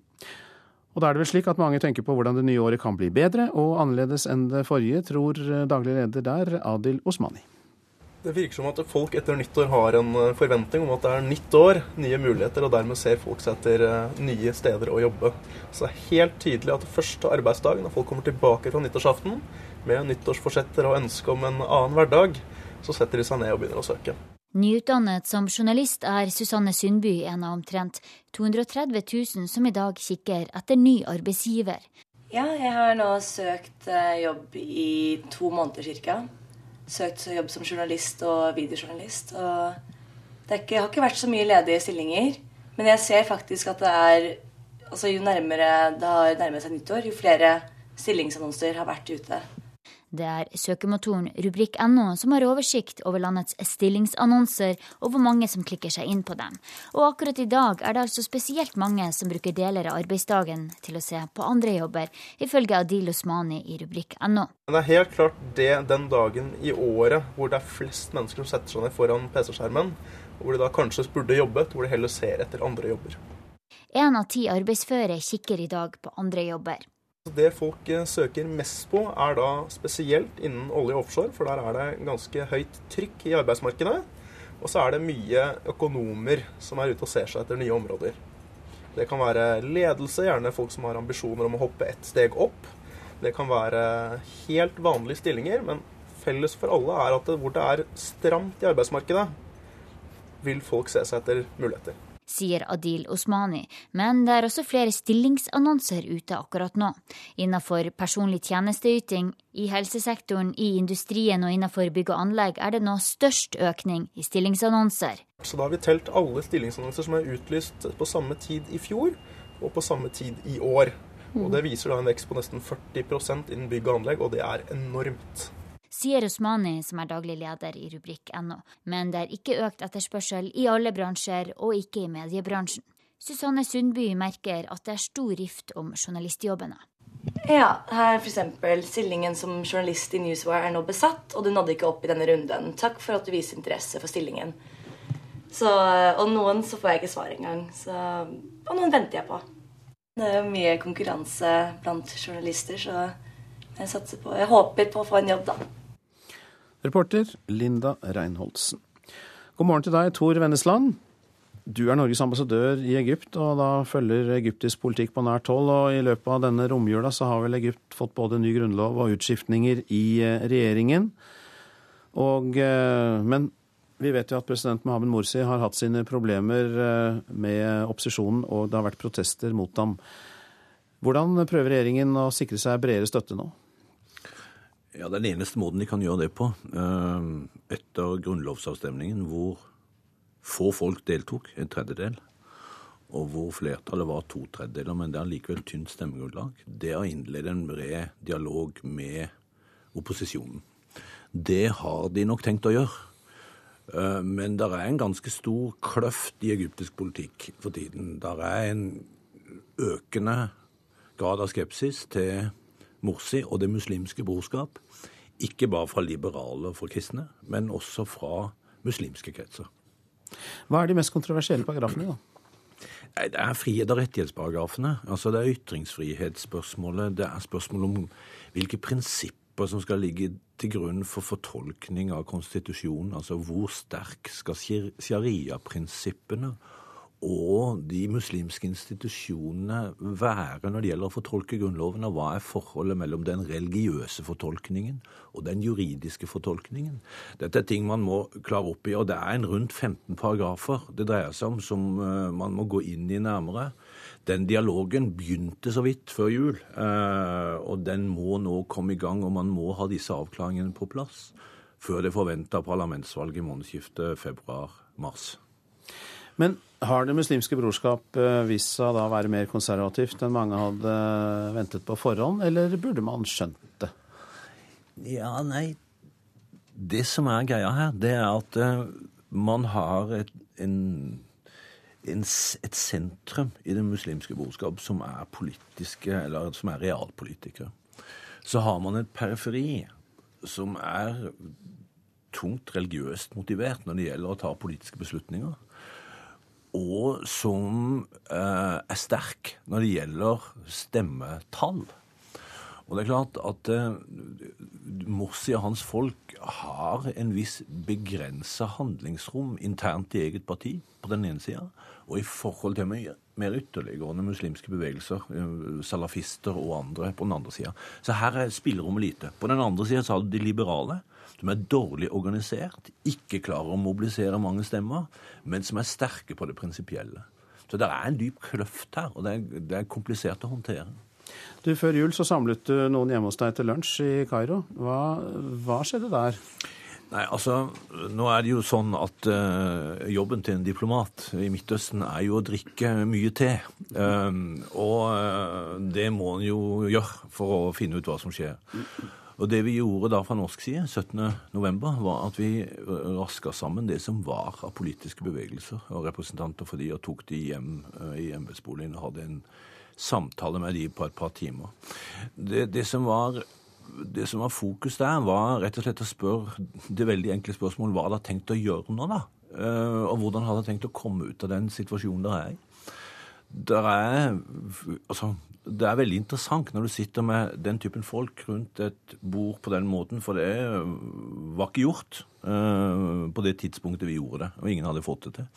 Og da er det vel slik at mange tenker på hvordan det nye året kan bli bedre og annerledes enn det forrige, tror daglig leder der, Adil Osmani. Det virker som at folk etter nyttår har en eh, forventning om at det er nytt år, nye muligheter, og dermed ser folk seg etter eh, nye steder å jobbe. Så det er helt tydelig at første arbeidsdag, når folk kommer tilbake fra nyttårsaften med nyttårsforsetter og ønske om en annen hverdag, så setter de seg ned og begynner å søke. Nyutdannet som journalist er Susanne Sundby en av omtrent 230 000 som i dag kikker etter ny arbeidsgiver. Ja, jeg har nå søkt eh, jobb i to måneder ca. Søkt jobb som journalist og videojournalist. Og det ikke, har ikke vært så mye ledige stillinger. Men jeg ser faktisk at det er altså Jo nærmere det har nærmet seg nyttår, jo flere stillingsannonser har vært ute. Det er søkemotoren rubrikk.no som har oversikt over landets stillingsannonser og hvor mange som klikker seg inn på dem. Og akkurat i dag er det altså spesielt mange som bruker deler av arbeidsdagen til å se på andre jobber, ifølge Adil Osmani i rubrikk.no. Det er helt klart det den dagen i året hvor det er flest mennesker som setter seg ned foran PC-skjermen, hvor de da kanskje burde jobbet, hvor de heller ser etter andre jobber. Én av ti arbeidsføre kikker i dag på andre jobber. Det folk eh, søker mest på, er da spesielt innen olje og offshore, for der er det ganske høyt trykk i arbeidsmarkedet. Og så er det mye økonomer som er ute og ser seg etter nye områder. Det kan være ledelse, gjerne folk som har ambisjoner om å hoppe ett steg opp. Det kan være helt vanlige stillinger, men felles for alle er at hvor det er stramt i arbeidsmarkedet, vil folk se seg etter muligheter sier Adil Osmani, men det er også flere stillingsannonser ute akkurat nå. Innenfor personlig tjenesteyting, i helsesektoren, i industrien og innenfor bygg og anlegg er det nå størst økning i stillingsannonser. Så da har vi telt alle stillingsannonser som er utlyst på samme tid i fjor og på samme tid i år. Og Det viser da en vekst på nesten 40 innen bygg og anlegg, og det er enormt sier Osmani, som er daglig leder i rubrikk.no. Men det er ikke økt etterspørsel i alle bransjer, og ikke i mediebransjen. Susanne Sundby merker at det er stor rift om journalistjobbene. Ja, her f.eks. stillingen som journalist i Newswire er nå besatt, og du nådde ikke opp i denne runden. Takk for at du viser interesse for stillingen. Så, og noen så får jeg ikke svar engang. Så, og noen venter jeg på. Det er jo mye konkurranse blant journalister, så jeg satser på Jeg håper på å få en jobb, da. Reporter Linda Reinholdsen. God morgen til deg, Tor Vennesland. Du er Norges ambassadør i Egypt, og da følger egyptisk politikk på nært hold. Og i løpet av denne romjula så har vel Egypt fått både ny grunnlov og utskiftninger i eh, regjeringen. Og, eh, men vi vet jo at president Mohammed Morsi har hatt sine problemer eh, med opposisjonen, og det har vært protester mot ham. Hvordan prøver regjeringen å sikre seg bredere støtte nå? Ja, Den eneste måten de kan gjøre det på, eh, etter grunnlovsavstemningen hvor få folk deltok, en tredjedel, og hvor flertallet var to tredjedeler, men det er likevel tynt stemmegrunnlag, det er å innlede en bred dialog med opposisjonen. Det har de nok tenkt å gjøre. Eh, men det er en ganske stor kløft i egyptisk politikk for tiden. Det er en økende grad av skepsis til Morsi og Det muslimske brorskap. Ikke bare fra liberale og fra kristne, men også fra muslimske kretser. Hva er de mest kontroversielle paragrafene, da? Det er frihet- og rettighetsparagrafene. Altså det er ytringsfrihetsspørsmålet. Det er spørsmål om hvilke prinsipper som skal ligge til grunn for fortolkning av konstitusjonen. Altså hvor sterk skal sharia-prinsippene og de muslimske institusjonene være når det gjelder å fortolke Grunnloven, og hva er forholdet mellom den religiøse fortolkningen og den juridiske fortolkningen? Dette er ting man må klare opp i, og det er en rundt 15 paragrafer det dreier seg om som eh, man må gå inn i nærmere. Den dialogen begynte så vidt før jul, eh, og den må nå komme i gang, og man må ha disse avklaringene på plass før det forventa parlamentsvalget i månedsskiftet februar-mars. Men har Det muslimske brorskap eh, vist seg da å være mer konservativt enn mange hadde ventet på forhånd, eller burde man skjønt det? Ja, nei Det som er greia her, det er at uh, man har et, en, en, et sentrum i det muslimske brorskap som er politiske, eller som er realpolitikere. Så har man et periferi som er tungt religiøst motivert når det gjelder å ta politiske beslutninger og som eh, er sterk når det gjelder stemmetall. Og det er klart at eh, Morsi og hans folk har en viss begrensa handlingsrom internt i eget parti, på den ene sida, og i forhold til mer ytterliggående muslimske bevegelser, eh, salafister og andre, på den andre sida. Så her er spillerommet lite. På den andre sida har du de liberale, som er dårlig organisert, ikke klarer å mobilisere mange stemmer, men som er sterke på det prinsipielle. Så det er en dyp kløft her, og det er, det er komplisert å håndtere. Du, Før jul så samlet du noen hjemme hos deg til lunsj i Kairo. Hva, hva skjedde der? Nei, altså, Nå er det jo sånn at uh, jobben til en diplomat i Midtøsten er jo å drikke mye te. Um, og uh, det må en jo gjøre for å finne ut hva som skjer. Og det vi gjorde da fra norsk side 17.11, var at vi raska sammen det som var av politiske bevegelser og representanter for de, og tok de hjem uh, i embetsboligen og hadde en samtale med de på et par timer. Det, det som var det som var fokus der, var rett og slett å spørre det veldig enkle spørsmålet hva hadde tenkt å gjøre nå, da? Eh, og hvordan hadde tenkt å komme ut av den situasjonen der er i. Der er, altså, det er veldig interessant når du sitter med den typen folk rundt et bord på den måten, for det var ikke gjort uh, på det tidspunktet vi gjorde det, og ingen hadde fått det til.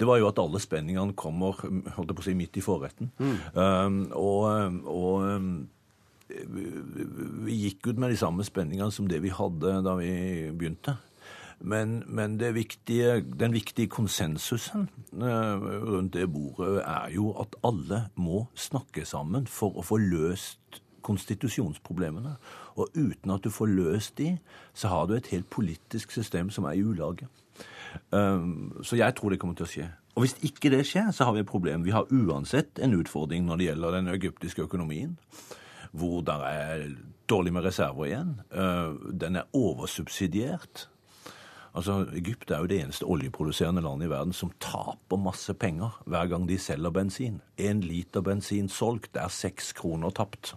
Det var jo at alle spenningene kommer holdt jeg på å si, midt i forretten. Mm. Uh, og, og vi gikk ut med de samme spenningene som det vi hadde da vi begynte. Men, men viktige, den viktige konsensusen eh, rundt det bordet er jo at alle må snakke sammen for å få løst konstitusjonsproblemene. Og uten at du får løst de, så har du et helt politisk system som er i ulage. Um, så jeg tror det kommer til å skje. Og hvis ikke det skjer, så har vi et problem. Vi har uansett en utfordring når det gjelder den egyptiske økonomien hvor det er dårlig med reserver igjen. Eh, den er oversubsidiert. Altså, Egypt er jo det eneste oljeproduserende landet i verden som taper masse penger hver gang de selger bensin. Én liter bensin solgt, er seks kroner tapt.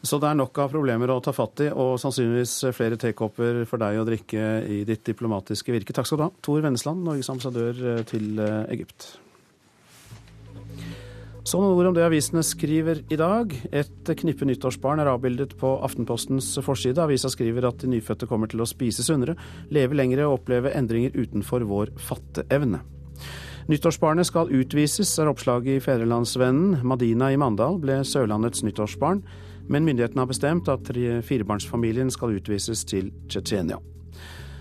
Så det er nok av problemer å ta fatt i, og sannsynligvis flere tekopper for deg å drikke i ditt diplomatiske virke. Takk skal du ha, Tor Vennesland, Norges ambassadør til Egypt. Så noen ord om det avisene skriver i dag. Et knippe nyttårsbarn er avbildet på Aftenpostens forside. Avisa skriver at de nyfødte kommer til å spise sunnere, leve lengre og oppleve endringer utenfor vår fatteevne. Nyttårsbarnet skal utvises, er oppslaget i Fedrelandsvennen. Madina i Mandal ble Sørlandets nyttårsbarn, men myndighetene har bestemt at firebarnsfamilien skal utvises til Tsjetsjenia.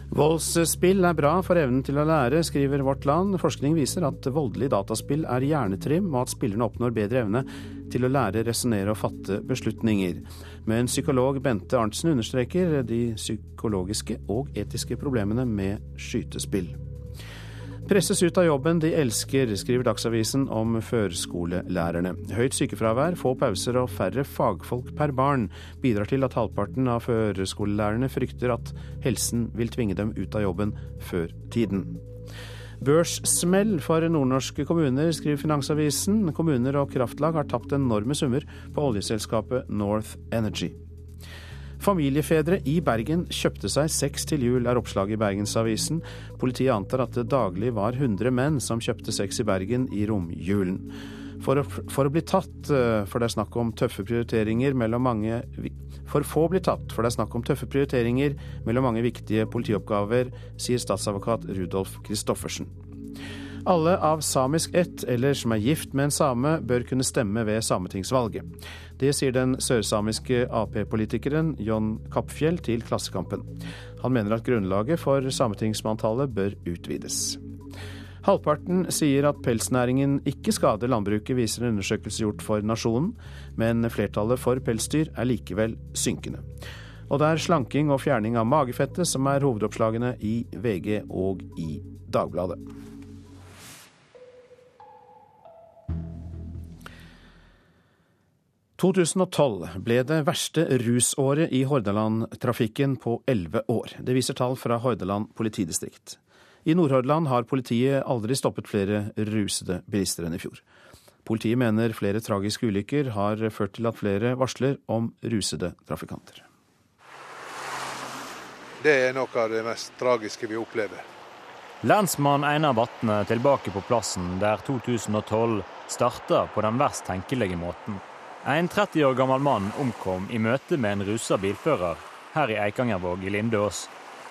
Voldsspill er bra for evnen til å lære, skriver Vårt Land. Forskning viser at voldelig dataspill er hjernetrim, og at spillerne oppnår bedre evne til å lære, resonnere og fatte beslutninger. Men psykolog Bente Arntzen understreker de psykologiske og etiske problemene med skytespill. Presses ut av jobben de elsker, skriver Dagsavisen om førskolelærerne. Høyt sykefravær, få pauser og færre fagfolk per barn bidrar til at halvparten av førskolelærerne frykter at helsen vil tvinge dem ut av jobben før tiden. Børssmell for nordnorske kommuner, skriver Finansavisen. Kommuner og kraftlag har tapt enorme summer på oljeselskapet North Energy. Familiefedre i Bergen kjøpte seg sex til jul, er oppslaget i Bergensavisen. Politiet antar at det daglig var 100 menn som kjøpte sex i Bergen i romjulen. For å, for å bli tatt, eh, for det er snakk om tøffe prioriteringer mellom mange For få blir tatt, for det er snakk om tøffe prioriteringer mellom mange viktige politioppgaver, sier statsadvokat Rudolf Christoffersen. Alle av samisk ett eller som er gift med en same, bør kunne stemme ved sametingsvalget. Det sier den sørsamiske Ap-politikeren John Kappfjell til Klassekampen. Han mener at grunnlaget for sametingsmanntallet bør utvides. Halvparten sier at pelsnæringen ikke skader landbruket, viser en undersøkelse gjort for Nasjonen, men flertallet for pelsdyr er likevel synkende. Og det er slanking og fjerning av magefettet som er hovedoppslagene i VG og i Dagbladet. 2012 ble det verste rusåret i Hordaland-trafikken på elleve år. Det viser tall fra Hordaland politidistrikt. I Nordhordland har politiet aldri stoppet flere rusede bilister enn i fjor. Politiet mener flere tragiske ulykker har ført til at flere varsler om rusede trafikanter. Det er noe av det mest tragiske vi opplever. Lensmann Einar Vatne tilbake på plassen der 2012 starta på den verst tenkelige måten. En 30 år gammel mann omkom i møte med en rusa bilfører her i Eikangervåg i Lindås.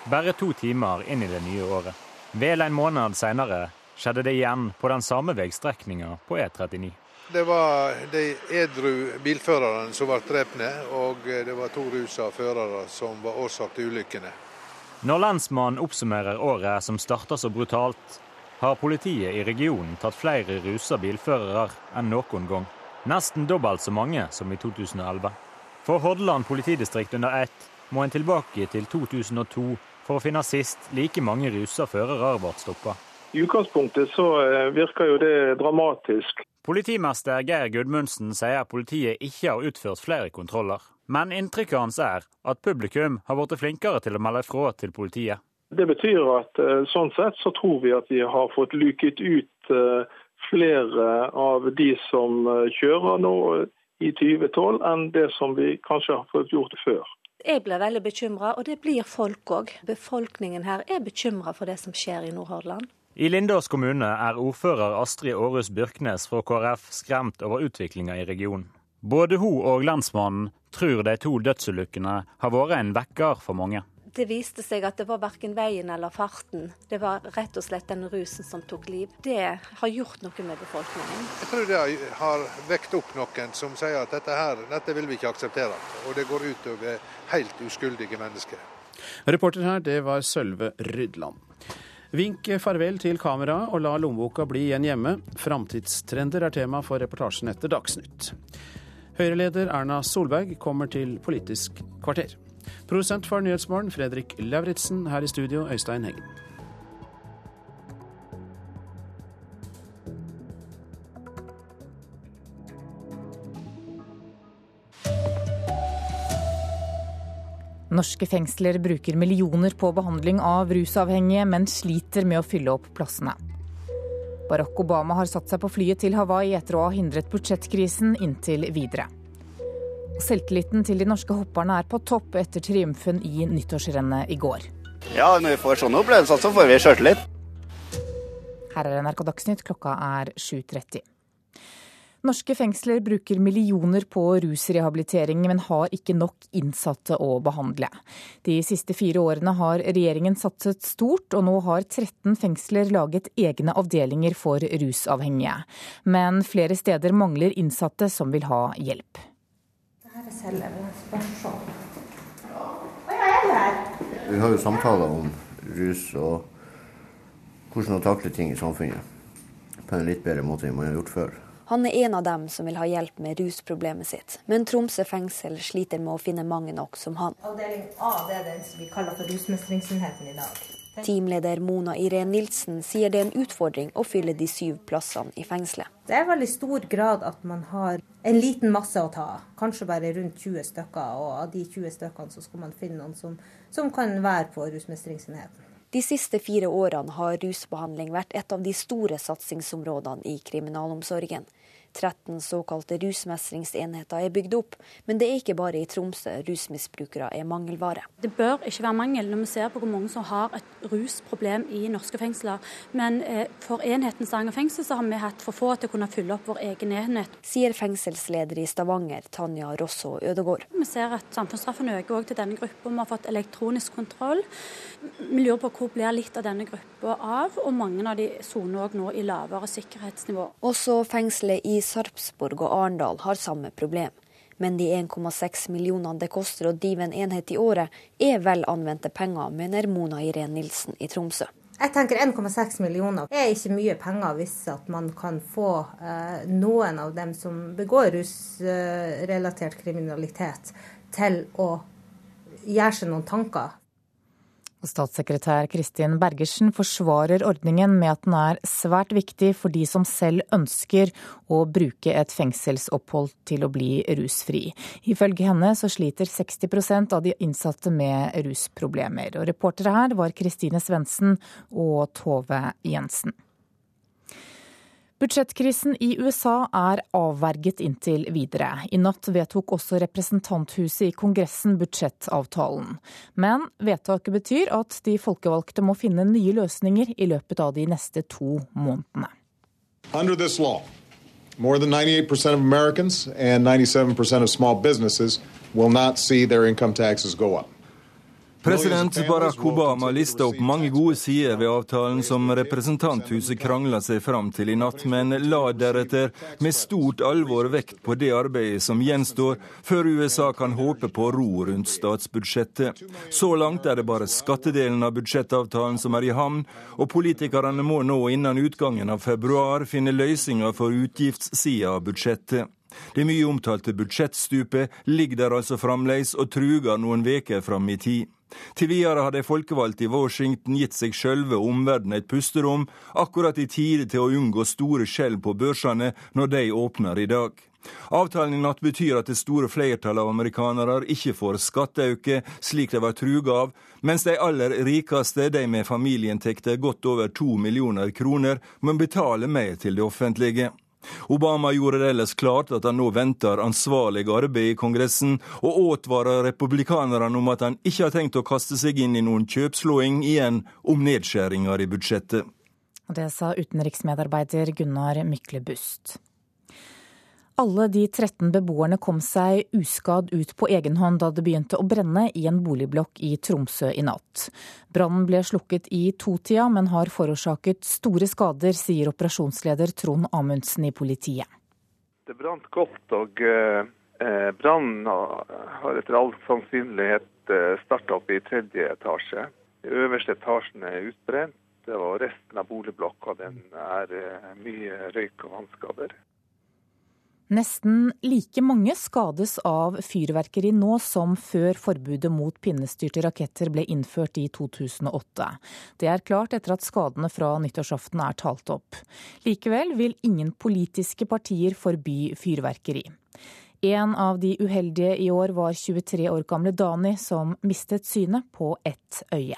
Bare to timer inn i det nye året. Vel en måned senere skjedde det igjen på den samme veistrekninga på E39. Det var de edru bilførerne som ble drept, og det var to rusa førere som var årsak til ulykkene. Når lensmannen oppsummerer året som starta så brutalt, har politiet i regionen tatt flere rusa bilførere enn noen gang. Nesten dobbelt så mange som i 2011. For Hordaland politidistrikt under ett må en tilbake til 2002 for å finne sist like mange rusa førere ble stoppa. I utgangspunktet så eh, virker jo det dramatisk. Politimester Geir Gudmundsen sier politiet ikke har utført flere kontroller. Men inntrykket hans er at publikum har blitt flinkere til å melde fra til politiet. Det betyr at eh, sånn sett så tror vi at vi har fått luket ut eh, flere av de som kjører nå i 2012, enn det som vi kanskje har fått gjort før. Jeg blir veldig bekymra, og det blir folk òg. Befolkningen her er bekymra for det som skjer i Nordhordland. I Lindås kommune er ordfører Astrid Aarhus Byrknes fra KrF skremt over utviklinga i regionen. Både hun og lensmannen tror de to dødsulykkene har vært en vekker for mange. Det viste seg at det var verken veien eller farten. Det var rett og slett den rusen som tok liv. Det har gjort noe med befolkningen. Jeg tror det har vekt opp noen som sier at dette her, dette vil vi ikke akseptere. Og det går ut over helt uskyldige mennesker. Reporter her, det var Sølve Rydland. Vink farvel til kameraet og la lommeboka bli igjen hjemme. Framtidstrender er tema for reportasjen etter Dagsnytt. Høyre-leder Erna Solberg kommer til Politisk kvarter. Produsent for Nyhetsmorgen Fredrik Lauritzen. Her i studio Øystein Heggen. Norske fengsler bruker millioner på behandling av rusavhengige, men sliter med å fylle opp plassene. Barack Obama har satt seg på flyet til Hawaii etter å ha hindret budsjettkrisen inntil videre. Selvtilliten til de norske hopperne er på topp etter triumfen i nyttårsrennet i går. Ja, når vi får sånne opplevelser, så får vi sjøltillit. Her er NRK Dagsnytt, klokka er 7.30. Norske fengsler bruker millioner på rusrehabilitering, men har ikke nok innsatte å behandle. De siste fire årene har regjeringen satset stort, og nå har 13 fengsler laget egne avdelinger for rusavhengige. Men flere steder mangler innsatte som vil ha hjelp. Vi har jo samtaler om rus og hvordan å takle ting i samfunnet på en litt bedre måte enn man har gjort før. Han er en av dem som vil ha hjelp med rusproblemet sitt, men Tromsø fengsel sliter med å finne mange nok som han. Avdeling A det er den som vi kaller for rusmestringsenheten i dag. Teamleder Mona Irén Nilsen sier det er en utfordring å fylle de syv plassene i fengselet. Det er veldig stor grad at man har en liten masse å ta av. Kanskje bare rundt 20 stykker. Og av de 20 stykkene så skal man finne noen som, som kan være på rusmestringsenheten. De siste fire årene har rusbehandling vært et av de store satsingsområdene i kriminalomsorgen. 13 såkalte rusmestringsenheter er bygd opp, men det er ikke bare i Tromsø rusmisbrukere er mangelvare. Det bør ikke være mangel når vi ser på hvor mange som har et rusproblem i norske fengsler. Men eh, for enheten Stavanger fengsel så har vi hatt for få til å kunne fylle opp vår egen enhet. Sier fengselsleder i Stavanger, Tanja Rosso Ødegård. Vi ser at samfunnsstraffen øker òg til denne gruppa. Vi har fått elektronisk kontroll. Vi lurer på hvor blir litt av denne gruppa av, og mange av de soner òg nå i lavere sikkerhetsnivå. Også fengselet i Sarpsborg og Arendal har samme problem. Men de 1,6 millionene det koster å drive en enhet i året, er vel anvendte penger, mener Mona Irén Nilsen i Tromsø. Jeg tenker 1,6 millioner er ikke mye penger hvis man kan få eh, noen av dem som begår rusrelatert kriminalitet, til å gjøre seg noen tanker. Statssekretær Kristin Bergersen forsvarer ordningen med at den er svært viktig for de som selv ønsker å bruke et fengselsopphold til å bli rusfri. Ifølge henne så sliter 60% av de innsatte med rusproblemer. Og reportere her var Kristine Svendsen og Tove Jensen. Budsjettkrisen i USA er avverget inntil videre. I natt vedtok også representanthuset i Kongressen budsjettavtalen. Men vedtaket betyr at de folkevalgte må finne nye løsninger i løpet av de neste to månedene. Under this law, more than 98% of Americans and 97% of small businesses will not see their income taxes go. President Barack Obama lista opp mange gode sider ved avtalen som Representanthuset krangla seg fram til i natt, men la deretter med stort alvor vekt på det arbeidet som gjenstår før USA kan håpe på ro rundt statsbudsjettet. Så langt er det bare skattedelen av budsjettavtalen som er i havn, og politikerne må nå innen utgangen av februar finne løsninger for utgiftssida av budsjettet. Det mye omtalte budsjettstupet ligger der altså fremdeles og truger noen veker fram i tid. Til videre har de folkevalgte i Washington gitt seg sjølve og omverdenen et pusterom, akkurat i tide til å unngå store skjelv på børsene når de åpner i dag. Avtalen i natt betyr at det store flertallet av amerikanere ikke får skatteøke, slik de var truga av, mens de aller rikeste, de med familieinntekter godt over to millioner kroner, må betale mer til det offentlige. Obama gjorde det ellers klart at han nå venter ansvarlig arbeid i Kongressen, og advarer republikanerne om at han ikke har tenkt å kaste seg inn i noen kjøpslåing igjen om nedskjæringer i budsjettet. Det sa utenriksmedarbeider Gunnar Myklebust. Alle de 13 beboerne kom seg uskadd ut på egen hånd da det begynte å brenne i en boligblokk i Tromsø i natt. Brannen ble slukket i totida, men har forårsaket store skader, sier operasjonsleder Trond Amundsen i politiet. Det brant godt, og eh, brannen har etter all sannsynlighet eh, starta opp i tredje etasje. De øverste etasjen er utbrent, og resten av boligblokka er eh, mye røyk og vannskader. Nesten like mange skades av fyrverkeri nå som før forbudet mot pinnestyrte raketter ble innført i 2008. Det er klart etter at skadene fra nyttårsaften er talt opp. Likevel vil ingen politiske partier forby fyrverkeri. En av de uheldige i år var 23 år gamle Dani, som mistet synet på ett øye.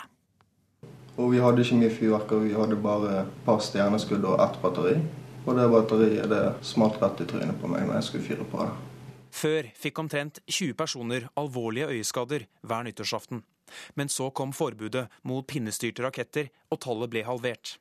Og vi hadde ikke mye fyrverkeri, vi hadde bare et par stjerneskudd og ett batteri. Og det batteriet det smalt rett i trynet på meg når jeg skulle fyre på det. Før fikk omtrent 20 personer alvorlige øyeskader hver nyttårsaften. Men så kom forbudet mot pinnestyrte raketter, og tallet ble halvert.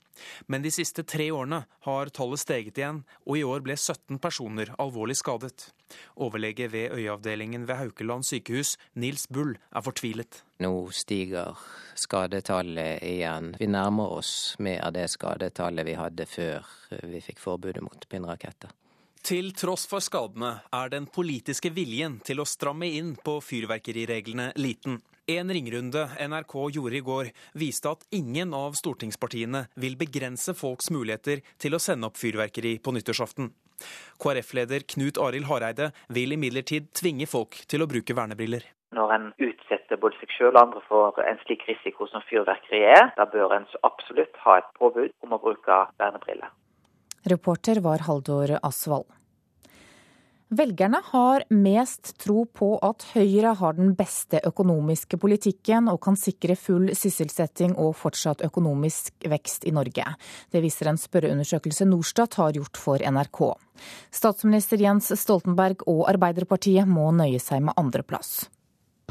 Men de siste tre årene har tallet steget igjen, og i år ble 17 personer alvorlig skadet. Overlege ved øyeavdelingen ved Haukeland sykehus, Nils Bull, er fortvilet. Nå stiger skadetallet igjen. Vi nærmer oss mer av det skadetallet vi hadde før vi fikk forbudet mot pinnraketter. Til tross for skadene er den politiske viljen til å stramme inn på fyrverkerireglene liten. En ringrunde NRK gjorde i går, viste at ingen av stortingspartiene vil begrense folks muligheter til å sende opp fyrverkeri på nyttårsaften. KrF-leder Knut Arild Hareide vil imidlertid tvinge folk til å bruke vernebriller. Når en utsetter både seg selv og andre for en slik risiko som fyrverkeri er, da bør en absolutt ha et påbud om å bruke vernebriller. Reporter var Haldor Asvald. Velgerne har mest tro på at Høyre har den beste økonomiske politikken og kan sikre full sysselsetting og fortsatt økonomisk vekst i Norge. Det viser en spørreundersøkelse Norstat har gjort for NRK. Statsminister Jens Stoltenberg og Arbeiderpartiet må nøye seg med andreplass.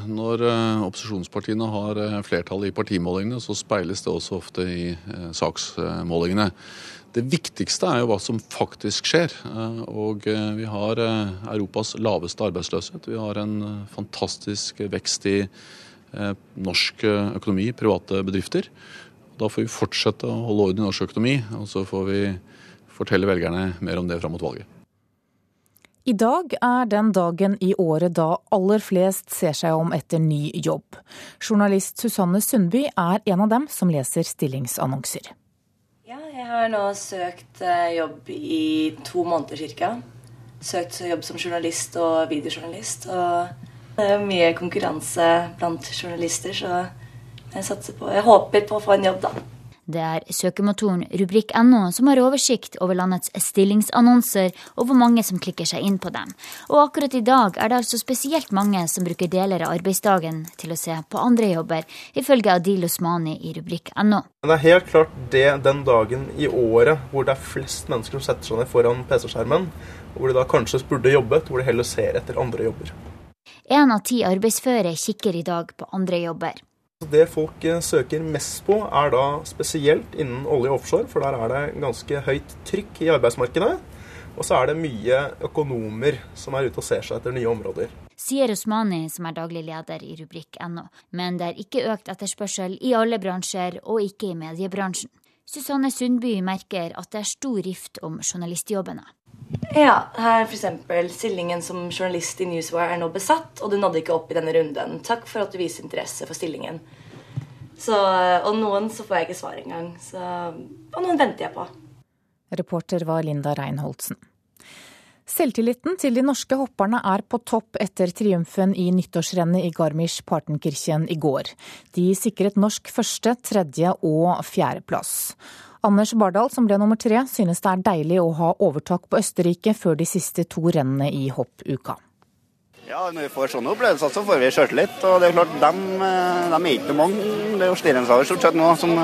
Når eh, opposisjonspartiene har eh, flertall i partimålingene, så speiles det også ofte i eh, saksmålingene. Det viktigste er jo hva som faktisk skjer. Og vi har Europas laveste arbeidsløshet. Vi har en fantastisk vekst i norsk økonomi, private bedrifter. Da får vi fortsette å holde orden i norsk økonomi, og så får vi fortelle velgerne mer om det fram mot valget. I dag er den dagen i året da aller flest ser seg om etter ny jobb. Journalist Susanne Sundby er en av dem som leser stillingsannonser. Ja, jeg har nå søkt eh, jobb i to måneder ca. Søkt jobb som journalist og videojournalist. Og det er mye konkurranse blant journalister, så jeg satser på Jeg håper på å få en jobb, da. Det er søkemotoren rubrikk.no som har oversikt over landets stillingsannonser og hvor mange som klikker seg inn på dem. Og akkurat i dag er det altså spesielt mange som bruker deler av arbeidsdagen til å se på andre jobber, ifølge Adil Osmani i rubrikk.no. Det er helt klart det den dagen i året hvor det er flest mennesker som setter seg ned foran PC-skjermen, hvor de da kanskje burde jobbet, hvor de heller ser etter andre jobber. En av ti arbeidsføre kikker i dag på andre jobber. Det folk eh, søker mest på, er da spesielt innen olje og offshore, for der er det ganske høyt trykk i arbeidsmarkedet. Og så er det mye økonomer som er ute og ser seg etter nye områder. sier Osmani, som er daglig leder i rubrikk.no. Men det er ikke økt etterspørsel i alle bransjer, og ikke i mediebransjen. Susanne Sundby merker at det er stor rift om journalistjobbene. Ja, her f.eks. stillingen som journalist i Newswire er nå besatt, og du nådde ikke opp i denne runden. Takk for at du viser interesse for stillingen. Så, og noen så får jeg ikke svar engang. Så, og noen venter jeg på. Reporter var Linda Reinholdsen. Selvtilliten til de norske hopperne er på topp etter triumfen i nyttårsrennet i Garmisch-Partenkirchen i går. De sikret norsk første, tredje og fjerdeplass. Anders Bardal, som ble nummer tre, synes det er deilig å ha overtak på Østerrike før de siste to rennene i hoppuka. Ja, Når vi får sånne opplevelser, så får vi sjøltillit. Og det er klart, dem, eh, er ikke mange. Det er jo Stirenshaver stort sett nå som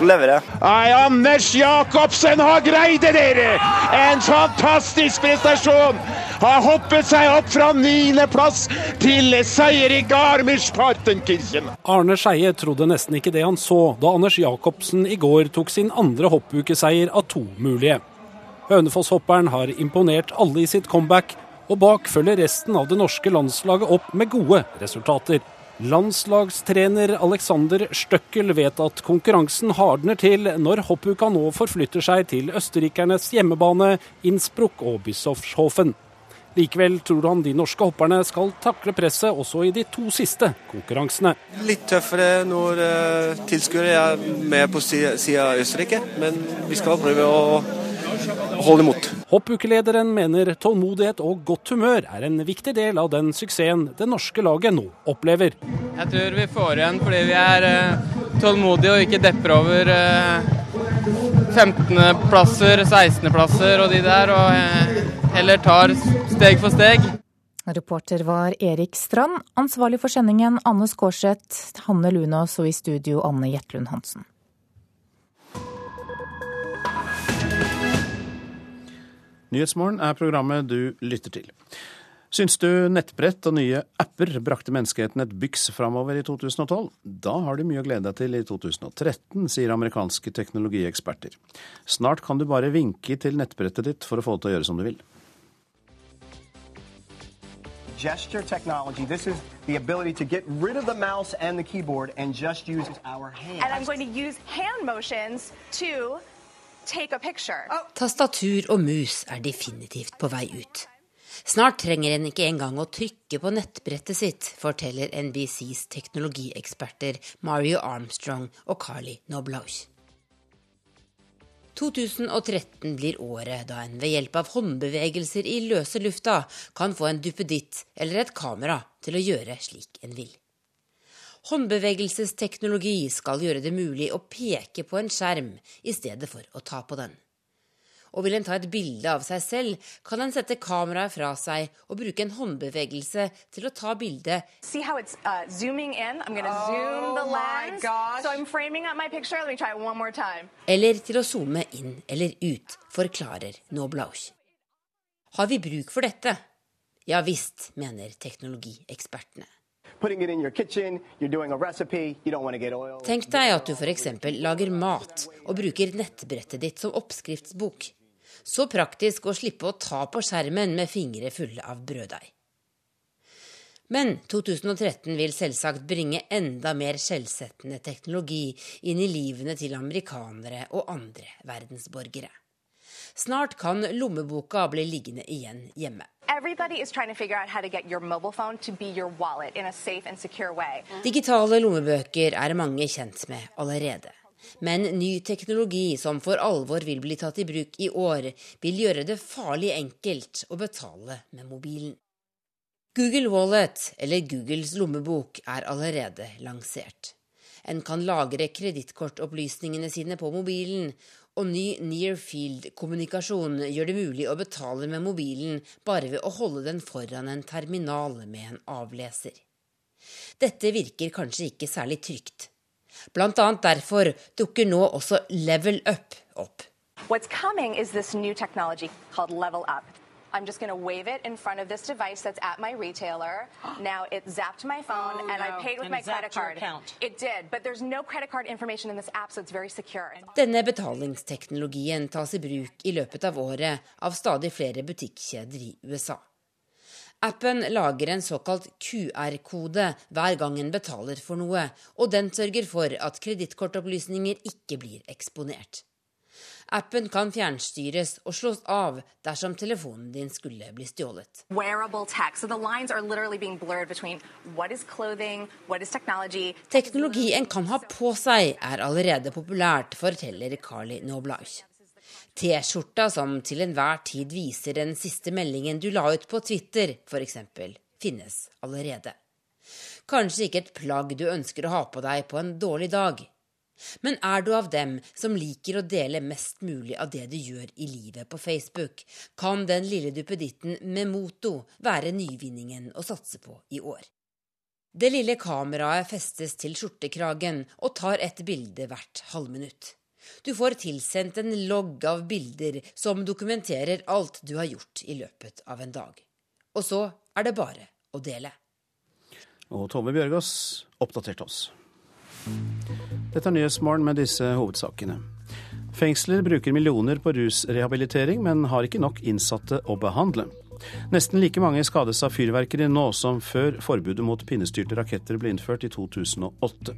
som leverer. Nei, Anders Jacobsen har greid det, dere! En fantastisk prestasjon! Har hoppet seg opp fra niendeplass til seier i Garmisch-Partenkirchen. Arne Skeie trodde nesten ikke det han så da Anders Jacobsen i går tok sin andre hoppukeseier av to mulige. Hønefoss-hopperen har imponert alle i sitt comeback, og bak følger resten av det norske landslaget opp med gode resultater. Landslagstrener Alexander Støkkel vet at konkurransen hardner til når hoppuka nå forflytter seg til østerrikernes hjemmebane Innsbruck og Bischofshofen. Likevel tror han de norske hopperne skal takle presset også i de to siste konkurransene. Litt tøffere når uh, tilskuere er med på sida av Østerrike, men vi skal prøve å holde imot. Hoppukelederen mener tålmodighet og godt humør er en viktig del av den suksessen det norske laget nå opplever. Jeg tror vi får igjen fordi vi er uh, tålmodige og ikke depper over uh, 15.-plasser, 16.-plasser og de der, og uh, heller tar steg for steg. Reporter var Erik Strand. Ansvarlig for sendingen Anne Skårseth, Hanne Lunås og i studio Anne Jetlund Hansen. Nyhetsmorgen er programmet du lytter til. Syns du nettbrett og nye apper brakte menneskeheten et byks framover i 2012? Da har du mye å glede deg til i 2013, sier amerikanske teknologieksperter. Snart kan du bare vinke til nettbrettet ditt for å få det til å gjøre som du vil. gesture technology. This is the ability to get rid of the mouse and the keyboard and just use our hands. And I'm going to use hand motions to take a picture. Tastatur og mus er definitivt på vei ut. Snart trenger en ikke engang å trykke på nettbrettet sitt, forteller NBCs teknologieksperter Mario Armstrong og Carly Noblaus. 2013 blir året da en ved hjelp av håndbevegelser i løse lufta kan få en duppeditt eller et kamera til å gjøre slik en vil. Håndbevegelsesteknologi skal gjøre det mulig å peke på en skjerm i stedet for å ta på den. Og vil en ta et bilde av seg selv, kan en sette kameraet fra seg og bruke en håndbevegelse til å ta bildet. See how it's uh, zooming in? I'm going oh zoom the lens. So I'm framing up my picture. Let me try one more time. Eller til å zoome inn eller ut, forklarer Noblauch. Har vi bruk for dette? Ja visst, mener teknologiekspertene. Tenk deg at du f.eks. lager mat og bruker nettbrettet ditt som oppskriftsbok. Så praktisk å slippe å ta på skjermen med fingre fulle av brøddeig. Men 2013 vil selvsagt bringe enda mer skjellsettende teknologi inn i livene til amerikanere og andre verdensborgere. Snart kan lommeboka bli liggende igjen hjemme. Digitale lommebøker er mange kjent med allerede. Men ny teknologi som for alvor vil bli tatt i bruk i år, vil gjøre det farlig enkelt å betale med mobilen. Google Wallet, eller Googles lommebok, er allerede lansert. En kan lagre kredittkortopplysningene sine på mobilen, og ny near field-kommunikasjon gjør det mulig å betale med mobilen bare ved å holde den foran en terminal med en avleser. Dette virker kanskje ikke særlig trygt, Blant annet derfor dukker nå også Level Up opp. What's coming is this new technology called Level Up. I'm just going to wave it in front of this device that's at my retailer. Now it zapped my phone oh, and no. I paid with and my credit card. It did, but there's no credit card information in this app, so it's very secure. Denne betalingsteknologien tas i bruk i løpet av året av stadig flere butikkjeder i USA. Appen lager en såkalt QR-kode hver gang en betaler for noe, og den sørger for at kredittkortopplysninger ikke blir eksponert. Appen kan fjernstyres og slås av dersom telefonen din skulle bli stjålet. Teknologien kan ha på seg, er allerede populært, forteller Carly Noblaus. T-skjorta som til enhver tid viser den siste meldingen du la ut på Twitter, f.eks., finnes allerede. Kanskje ikke et plagg du ønsker å ha på deg på en dårlig dag. Men er du av dem som liker å dele mest mulig av det du gjør i livet på Facebook, kan den lille duppeditten med moto være nyvinningen å satse på i år. Det lille kameraet festes til skjortekragen og tar et bilde hvert halvminutt. Du får tilsendt en logg av bilder som dokumenterer alt du har gjort i løpet av en dag. Og så er det bare å dele. Og Tove Bjørgaas oppdaterte oss. Dette er Nyhetsmorgen med disse hovedsakene. Fengsler bruker millioner på rusrehabilitering, men har ikke nok innsatte å behandle. Nesten like mange skades av fyrverkeri nå som før forbudet mot pinnestyrte raketter ble innført i 2008.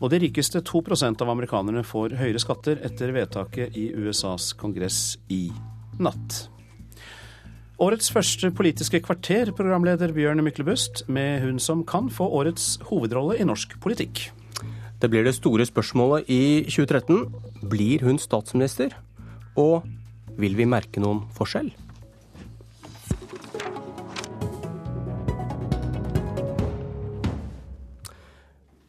Og de rikeste 2% av amerikanerne får høyere skatter etter vedtaket i USAs kongress i natt. Årets første Politiske kvarter, programleder Bjørn Myklebust, med hun som kan få årets hovedrolle i norsk politikk. Det blir det store spørsmålet i 2013. Blir hun statsminister? Og vil vi merke noen forskjell?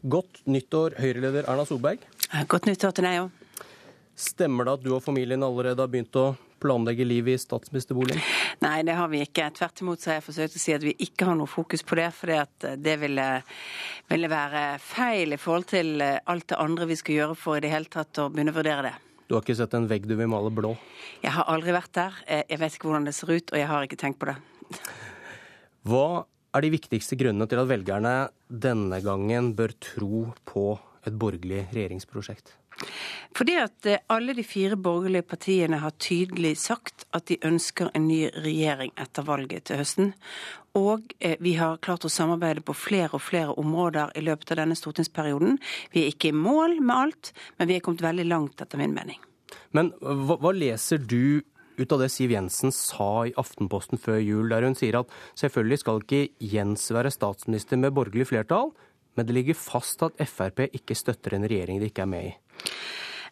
Godt nyttår, Høyre-leder Erna Solberg. Godt nyttår til deg òg. Stemmer det at du og familien allerede har begynt å planlegge livet i statsministerboligen? Nei, det har vi ikke. Tvert imot så har jeg forsøkt å si at vi ikke har noe fokus på det. For det ville, ville, være feil i forhold til alt det andre vi skal gjøre for i det hele tatt å begynne å vurdere det. Du har ikke sett en vegg du vil male blå? Jeg har aldri vært der. Jeg vet ikke hvordan det ser ut, og jeg har ikke tenkt på det. Hva er de viktigste grunnene til at velgerne denne gangen bør tro på et borgerlig regjeringsprosjekt? Fordi at eh, alle de fire borgerlige partiene har tydelig sagt at de ønsker en ny regjering etter valget til høsten. Og eh, vi har klart å samarbeide på flere og flere områder i løpet av denne stortingsperioden. Vi er ikke i mål med alt, men vi er kommet veldig langt, etter min mening. Men hva, hva leser du ut av det Siv Jensen sa i Aftenposten før jul, der hun sier at selvfølgelig skal ikke Jens være statsminister med borgerlig flertall, men det ligger fast at Frp ikke støtter en regjering de ikke er med i.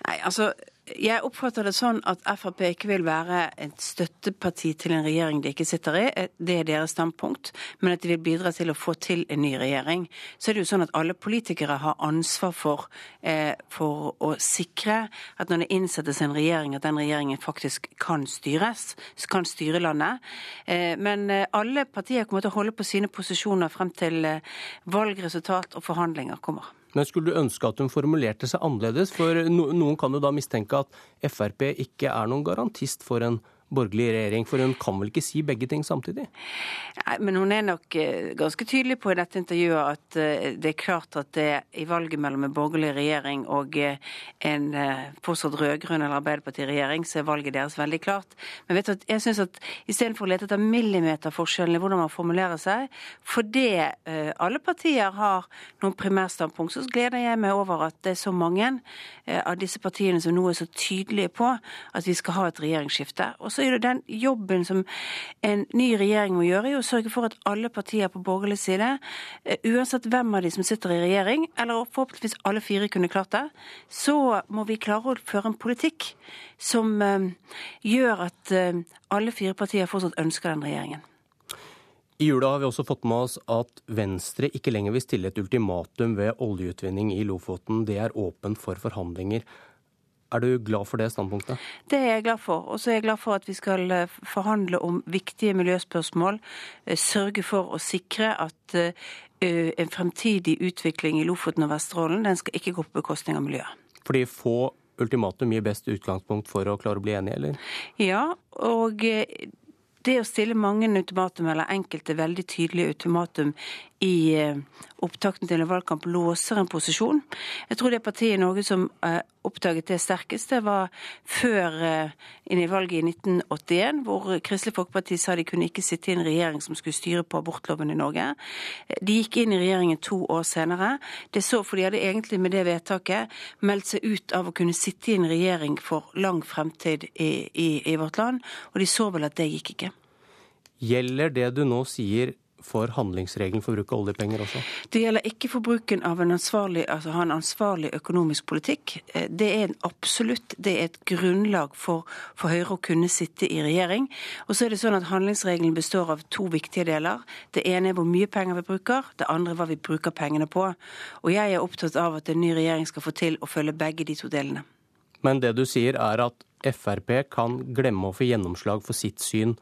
Nei, altså, jeg oppfatter det sånn at Frp ikke vil være et støtteparti til en regjering de ikke sitter i. Det er deres standpunkt. Men at de vil bidra til å få til en ny regjering. Så er det jo sånn at alle politikere har ansvar for, eh, for å sikre at når det innsettes en regjering, at den regjeringen faktisk kan styres. Kan styre landet. Eh, men eh, alle partier kommer til å holde på sine posisjoner frem til eh, valgresultat og forhandlinger kommer. Men skulle du ønske at hun formulerte seg annerledes? For noen kan jo da mistenke at Frp ikke er noen garantist for en borgerlig regjering, for hun kan vel ikke si begge ting samtidig? Nei, men hun er nok eh, ganske tydelig på i dette intervjuet at eh, det er klart at det i valget mellom en borgerlig regjering og eh, en påstått rød-grønn eller Arbeiderparti-regjering, så er valget deres veldig klart. Men vet du, jeg syns at istedenfor å lete etter millimeterforskjellen i hvordan man formulerer seg, fordi alle partier har noen primærstandpunkt, så gleder jeg meg over at det er så mange av disse partiene som nå er så tydelige på at vi skal ha et regjeringsskifte. Og så er det den jobben som en ny regjering må gjøre, i å sørge for at alle partier på borgerlig side, eh, uansett hvem av de som sitter i regjering, eller forhåpentligvis alle fire kunne klart det, så må vi klare å føre en politikk som uh, gjør at uh, alle fire partier fortsatt ønsker den regjeringen. I jula har vi også fått med oss at Venstre ikke lenger vil stille et ultimatum ved oljeutvinning i Lofoten. Det er åpent for forhandlinger. Er du glad for det standpunktet? Det er jeg glad for. Og så er jeg glad for at vi skal eh, forhandle om viktige miljøspørsmål. Eh, sørge for å sikre at eh, en fremtidig utvikling i Lofoten og Vesterålen den skal ikke gå på bekostning av miljøet. Fordi få ultimatum gir best utgangspunkt for å klare å bli enige, eller? Ja, og det å stille mange ultimatum, eller enkelte veldig tydelige ultimatum i eh, opptakten til en valgkamp låser en posisjon. Jeg tror det partiet i Norge som eh, oppdaget det sterkest, det var før inn i valget i 1981, hvor Kristelig Folkeparti sa de kunne ikke sitte i en regjering som skulle styre på abortloven i Norge. De gikk inn i regjeringen to år senere. Det så, for de hadde egentlig med det vedtaket meldt seg ut av å kunne sitte i en regjering for lang fremtid i, i, i vårt land, og de så vel at det gikk ikke. Gjelder det du nå sier for handlingsregelen for bruk av oljepenger også? Det gjelder ikke for bruken av en ansvarlig, altså ha en ansvarlig økonomisk politikk. Eh, det er en absolutt det er et grunnlag for, for, Høyre å kunne sitte i regjering. Og så er det sånn at Handlingsregelen består av to viktige deler. Det ene er hvor mye penger vi bruker, det andre er hva vi bruker pengene på. Og jeg er opptatt av at en ny regjering skal få til å følge begge de to delene. Men det du sier er at Frp kan glemme å få gjennomslag for sitt syn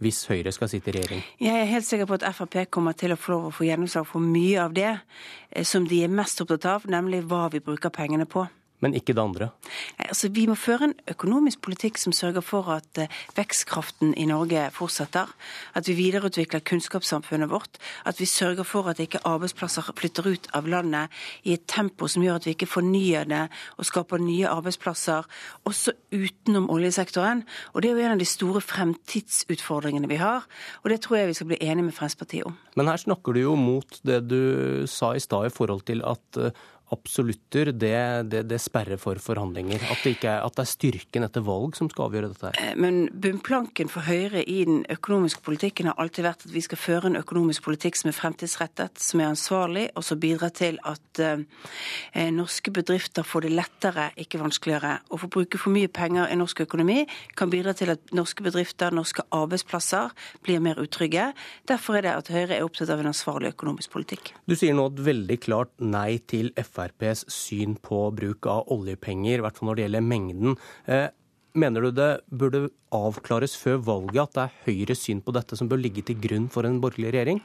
hvis Høyre skal sitte i regjering? Jeg er helt sikker på at Frp kommer til å få lov å få gjennomslag for mye av det eh, som de er mest opptatt av, nemlig hva vi bruker pengene på men ikke det andre? Altså, vi må føre en økonomisk politikk som sørger for at uh, vekstkraften i Norge fortsetter. At vi videreutvikler kunnskapssamfunnet vårt. At vi sørger for at ikke arbeidsplasser flytter ut av landet i et tempo som gjør at vi ikke fornyer det og skaper nye arbeidsplasser også utenom oljesektoren. Og det er jo en av de store fremtidsutfordringene vi har. Og det tror jeg vi skal bli enige med Fremskrittspartiet om. Men her snakker du jo mot det du sa i stad i forhold til at uh, absolutter, det, det, det, sperrer for forhandlinger. At det, er, at det, er, styrken etter valg som skal avgjøre dette. her. Eh, men bunnplanken for Høyre i den økonomiske politikken har alltid vært at vi skal føre en økonomisk politikk som er fremtidsrettet, som er ansvarlig, og som bidrar til at eh, norske bedrifter får det lettere, ikke vanskeligere. Å få bruke for mye penger i norsk økonomi kan bidra til at norske bedrifter, norske arbeidsplasser, blir mer utrygge. Derfor er det at Høyre er opptatt av en ansvarlig økonomisk politikk. Du sier nå et veldig klart nei til Frp FrPs syn på bruk av oljepenger, i hvert fall når det gjelder mengden. Eh, mener du det burde avklares før valget at det er Høyres syn på dette som bør ligge til grunn for en borgerlig regjering?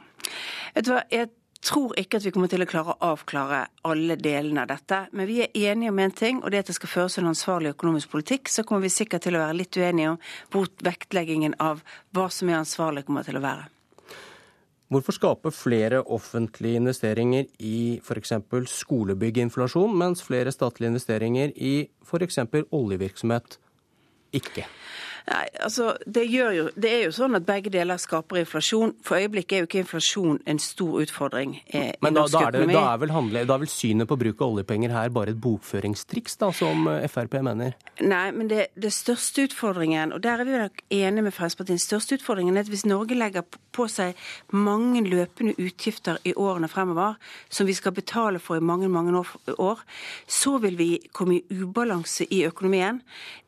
Vet du hva, Jeg tror ikke at vi kommer til å klare å avklare alle delene av dette. Men vi er enige om én ting, og det er at det skal føres en ansvarlig økonomisk politikk. Så kommer vi sikkert til å være litt uenige om vektleggingen av hva som er ansvarlig, kommer til å være. Hvorfor skape flere offentlige investeringer i f.eks. skolebygginflasjon, mens flere statlige investeringer i f.eks. oljevirksomhet ikke? Nei, altså, det, jo, det, er jo sånn at begge deler skaper inflasjon. For øyeblikket er jo ikke inflasjon en stor utfordring eh, Men i norsk da, da økonomi. Da er, vel handle, da er, vel synet på bruk av oljepenger her bare et bokføringstriks, da, som eh, Frp mener? Nei, men det, det største utfordringen, og der er vi nok enige med Fremskrittspartiet, den største utfordringen er at hvis Norge legger på seg mange løpende utgifter i årene fremover, som vi skal betale for i mange, mange år, så vil vi komme i ubalanse i økonomien.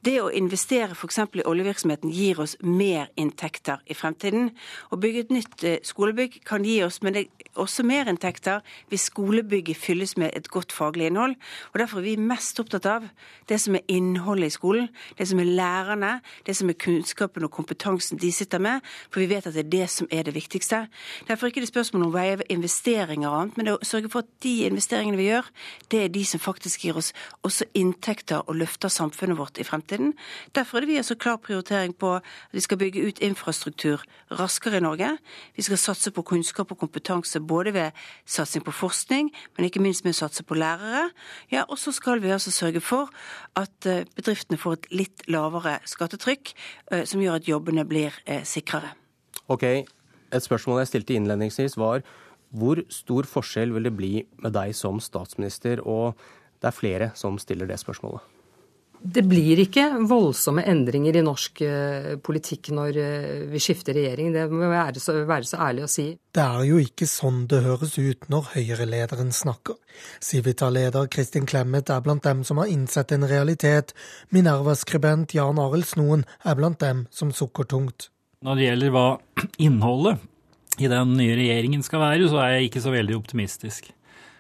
Det å investere f.eks. i oljevirksomheten gir oss mer inntekter i fremtiden. Å bygge et nytt eh, skolebygg kan gi oss, men det er også mer inntekter hvis skolebygget fylles med et godt faglig innhold. Og Derfor er vi mest opptatt av det som er innholdet i skolen, det som er lærerne, det som er kunnskapen og kompetansen de sitter med, for vi vet at det er det som er det viktigste. Derfor er det ikke spørsmål om investeringer og annet, men det er å sørge for at de investeringene vi gjør, det er de som faktisk gir oss også inntekter og løfter samfunnet vårt i fremtiden. Derfor er det vi har så klar prioritering prioritering på at vi skal bygge ut infrastruktur raskere i Norge. Vi skal satse på kunnskap og kompetanse både ved satsing på forskning, men ikke minst med å satse på lærere. Ja, Og så skal vi altså sørge for at eh, bedriftene får et litt lavere skattetrykk, eh, som gjør at jobbene blir eh, sikrere. Ok, Et spørsmål jeg stilte innledningsvis var hvor stor forskjell vil det bli med deg som statsminister? Og det er flere som stiller det spørsmålet. Det blir ikke voldsomme endringer i norsk eh, politikk når eh, vi skifter regjering. Det må være så, være så ærlig å si. Det er jo ikke sånn det høres ut når Høyre-lederen snakker. Civita-leder Kristin Clemet er blant dem som har innsett en realitet. Minerva-skribent Jan Arild Snoen er blant dem som sukker tungt. Når det gjelder hva innholdet i den nye regjeringen skal være, så er jeg ikke så veldig optimistisk.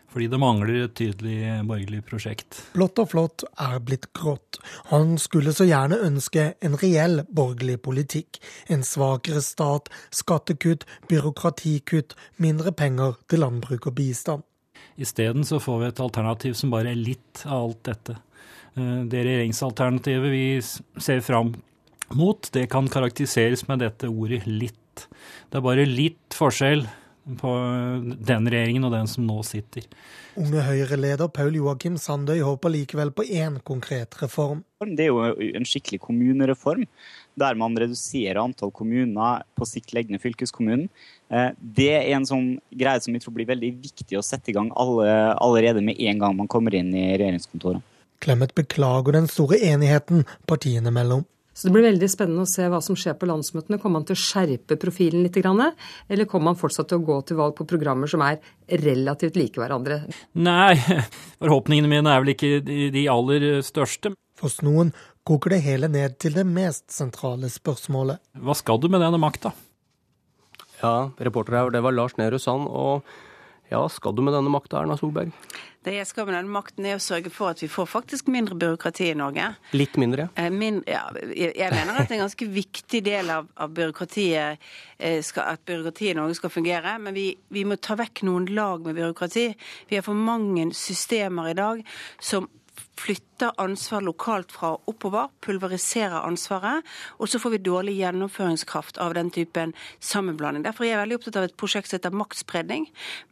Fordi det mangler et tydelig borgerlig prosjekt. Blått og flott er blitt grått. Han skulle så gjerne ønske en reell borgerlig politikk. En svakere stat, skattekutt, byråkratikutt, mindre penger til landbruk og bistand. Isteden så får vi et alternativ som bare er litt av alt dette. Eh, det regjeringsalternativet vi ser fram mot, det kan karakteriseres med dette ordet 'litt'. Det er bare litt forskjell på den regjeringen og den som nå sitter. Unge Høyre-leder Paul Joakim Sandøy håper likevel på én konkret reform. Det er jo en skikkelig kommunereform, der man reduserer antall kommuner, på sikt legger ned fylkeskommunen. Eh, det er en sånn greie som jeg tror blir veldig viktig å sette i gang alle, allerede med en gang man kommer inn i regjeringskontoret. Clemet beklager den store enigheten partiene mellom. Så Det blir veldig spennende å se hva som skjer på landsmøtene. Kommer man til å skjerpe profilen litt, eller kommer man fortsatt til å gå til valg på programmer som er relativt like hverandre? Nei, forhåpningene mine er vel ikke de aller største. For noen koker det hele ned til det mest sentrale spørsmålet. Hva skal du med denne makta? Ja, reporter her, det var Lars Nehru Sand. Og ja, skal du med denne makta, Erna Solberg? Det jeg skal med denne makten, er å sørge for at vi får faktisk mindre byråkrati i Norge. Litt mindre? Eh, min, ja, jeg mener at en ganske viktig del av, av byråkratiet eh, skal, at byråkratiet i Norge skal fungere. Men vi, vi må ta vekk noen lag med byråkrati. Vi har for mange systemer i dag som flytter ansvar lokalt fra oppover, pulveriserer ansvaret, og så får vi dårlig gjennomføringskraft av den typen sammenblanding. Derfor er jeg veldig opptatt av et prosjekt som heter maktspredning.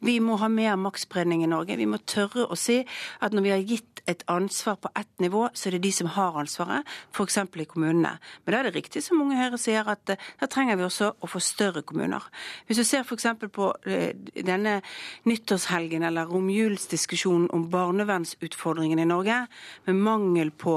Vi må ha mer maktspredning i Norge. Vi må tørre å si at når vi har gitt et ansvar på ett nivå, så er det de som har ansvaret, f.eks. i kommunene. Men da er det riktig som Unge Høyre sier, at eh, da trenger vi også å få større kommuner. Hvis du ser f.eks. på eh, denne nyttårshelgen eller romjulsdiskusjonen om barnevernsutfordringene i Norge, med mangel på,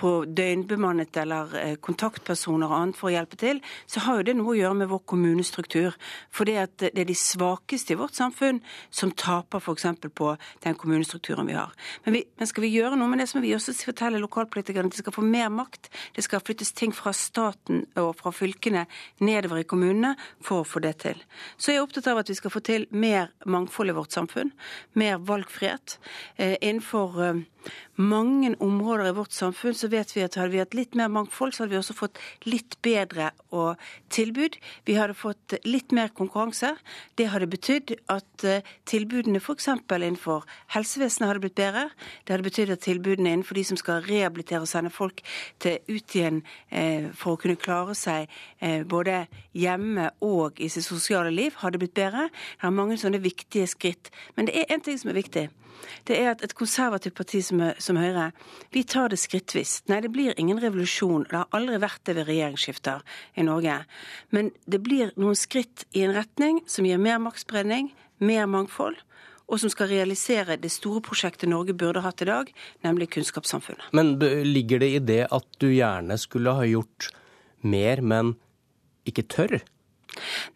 på døgnbemannet eller eh, kontaktpersoner og annet for å hjelpe til, så har jo det noe å gjøre med vår kommunestruktur. For det er de svakeste i vårt samfunn som taper f.eks. på den kommunestrukturen vi har. Men, vi, men, skal vi gjøre noe med det, så må vi også fortelle lokalpolitikerne at de skal få mer makt. Det skal flyttes ting fra staten og fra fylkene nedover i kommunene for å få det til. Så jeg er opptatt av at vi skal få til mer mangfold i vårt samfunn. Mer valgfrihet. Eh, innenfor eh, mange områder i vårt samfunn så vet vi at hadde vi hatt litt mer mangfold, så hadde vi også fått litt bedre tilbud. Vi hadde fått litt mer konkurranse. Det hadde betydd at eh, tilbudene f.eks. innenfor helsevesenet hadde blitt bedre. Det hadde betydd at tilbudene innenfor de som skal rehabilitere og sende folk til ut igjen eh, for å kunne klare seg eh, både hjemme og i sitt sosiale liv, hadde blitt bedre. Det er mange sånne viktige skritt. Men det er én ting som er viktig det er at et konservativt parti som, som, Høyre, vi tar det skrittvis. Nei, det blir ingen revolusjon. Det har aldri vært det ved regjeringsskifter i Norge. Men det blir noen skritt i en retning som gir mer maktspredning, mer mangfold. Og som skal realisere det store prosjektet Norge burde hatt i dag, nemlig kunnskapssamfunnet. Men ligger det i det at du gjerne skulle ha gjort mer, men ikke tør?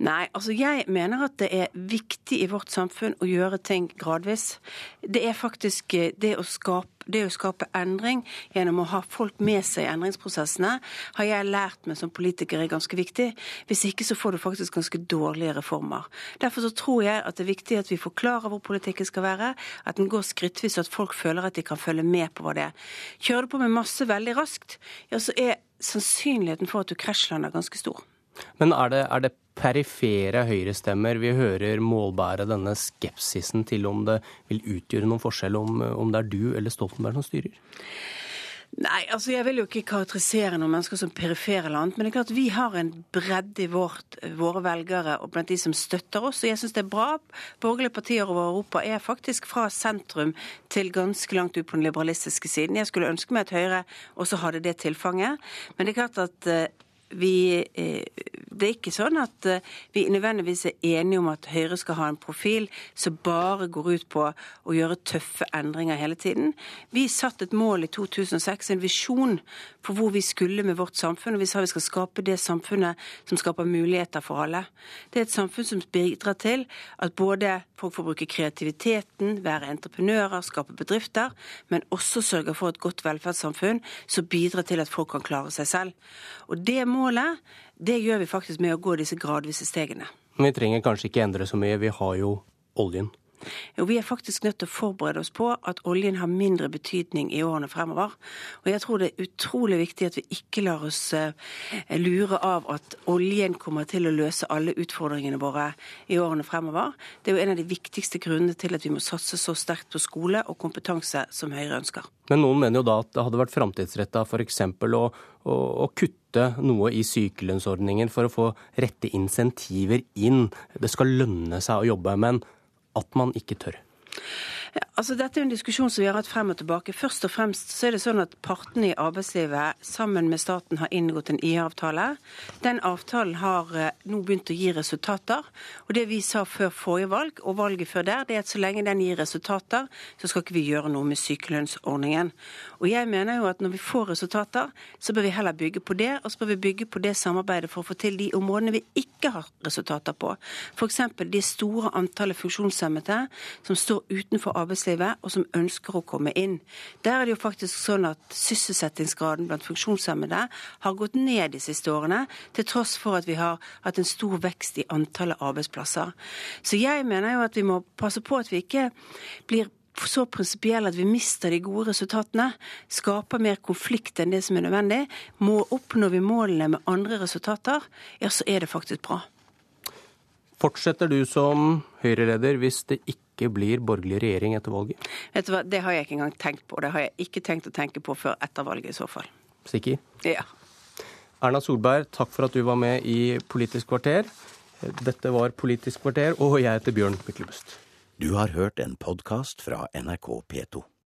Nei, altså jeg mener at det er viktig i vårt samfunn å gjøre ting gradvis. Det er faktisk eh, det å skape det å skape endring gjennom å ha folk med seg i endringsprosessene, har jeg lært meg som politiker er ganske viktig. Hvis ikke så får du faktisk ganske dårlige reformer. Derfor så tror jeg at det er viktig at vi forklarer hvor politikken skal være, at den går skrittvis, og at folk føler at de kan følge med på hva det er. Kjører du på med masse veldig raskt, ja så er sannsynligheten for at du krasjlander ganske stor. Men er det, er det perifere høyrestemmer vi hører målbære denne skepsisen til om det vil utgjøre noen forskjell om, om det er du eller Stoltenberg som styrer? Nei, altså jeg vil jo ikke karakterisere noen mennesker som perifere eller annet. Men det er klart vi har en bredde i vårt, våre velgere og blant de som støtter oss. Og jeg syns det er bra. Borgerlige partier over Europa er faktisk fra sentrum til ganske langt ut på den liberalistiske siden. Jeg skulle ønske meg at Høyre også hadde det tilfanget. Men det er klart at eh, vi, eh, det er ikke sånn at eh, vi nødvendigvis er enige om at Høyre skal ha en profil som bare går ut på å gjøre tøffe endringer hele tiden. Vi satte et mål i 2006, en visjon for hvor vi skulle med vårt samfunn. Og vi sa vi skal skape det samfunnet som skaper muligheter for alle. Det er et samfunn som bidrar til at både folk får bruke kreativiteten, være entreprenører, skape bedrifter, men også sørger for et godt velferdssamfunn som bidrar til at folk kan klare seg selv. Og det må målet, det gjør vi faktisk med å gå disse gradvise stegene. Vi trenger kanskje ikke endre så mye, vi har jo oljen. Og vi er faktisk nødt til å forberede oss på at oljen har mindre betydning i årene fremover. Og jeg tror det er utrolig viktig at vi ikke lar oss eh, lure av at oljen kommer til å løse alle utfordringene våre i årene fremover. Det er jo en av de viktigste grunnene til at vi må satse så sterkt på skole og kompetanse som Høyre ønsker. Men noen mener jo da at det hadde vært framtidsretta f.eks. Å, å, å kutte noe i sykelønnsordningen for å få rette insentiver inn. Det skal lønne seg å jobbe, men at man ikke tør. Ja, altså Dette er en diskusjon som vi har hatt frem og tilbake. Først og fremst så er det sånn at partene i arbeidslivet sammen med staten har inngått en IA-avtale. Den avtalen har eh, nå begynt å gi resultater. Og det vi sa før forrige valg og valget før der, det er at så lenge den gir resultater, så skal ikke vi gjøre noe med sykelønnsordningen. Og jeg mener jo at når vi får resultater, så bør vi heller bygge på det, og så bør vi bygge på det samarbeidet for å få til de områdene vi ikke har resultater på. F.eks. de store antallet funksjonshemmede som står utenfor arbeidslivet arbeidslivet, og som ønsker å komme inn. Der er det jo faktisk sånn at sysselsettingsgraden blant funksjonshemmede har gått ned de siste årene, til tross for at vi har hatt en stor vekst i antallet arbeidsplasser. Så jeg mener jo at vi må passe på at vi ikke blir så prinsipielle at vi mister de gode resultatene, skaper mer konflikt enn det som er nødvendig. Må Oppnår vi målene med andre resultater, ja, så er det faktisk bra. Fortsetter du som Høyre-leder hvis det ikke blir borgerlig regjering etter valget? Vet du hva, Det har jeg ikke engang tenkt på. Det har jeg ikke tenkt å tenke på før etter valget i så fall. Sikker? Ja. Erna Solberg, takk for at du var med i Politisk kvarter. Dette var Politisk kvarter, og jeg heter Bjørn Myklebust. Du har hørt en podkast fra NRK P2.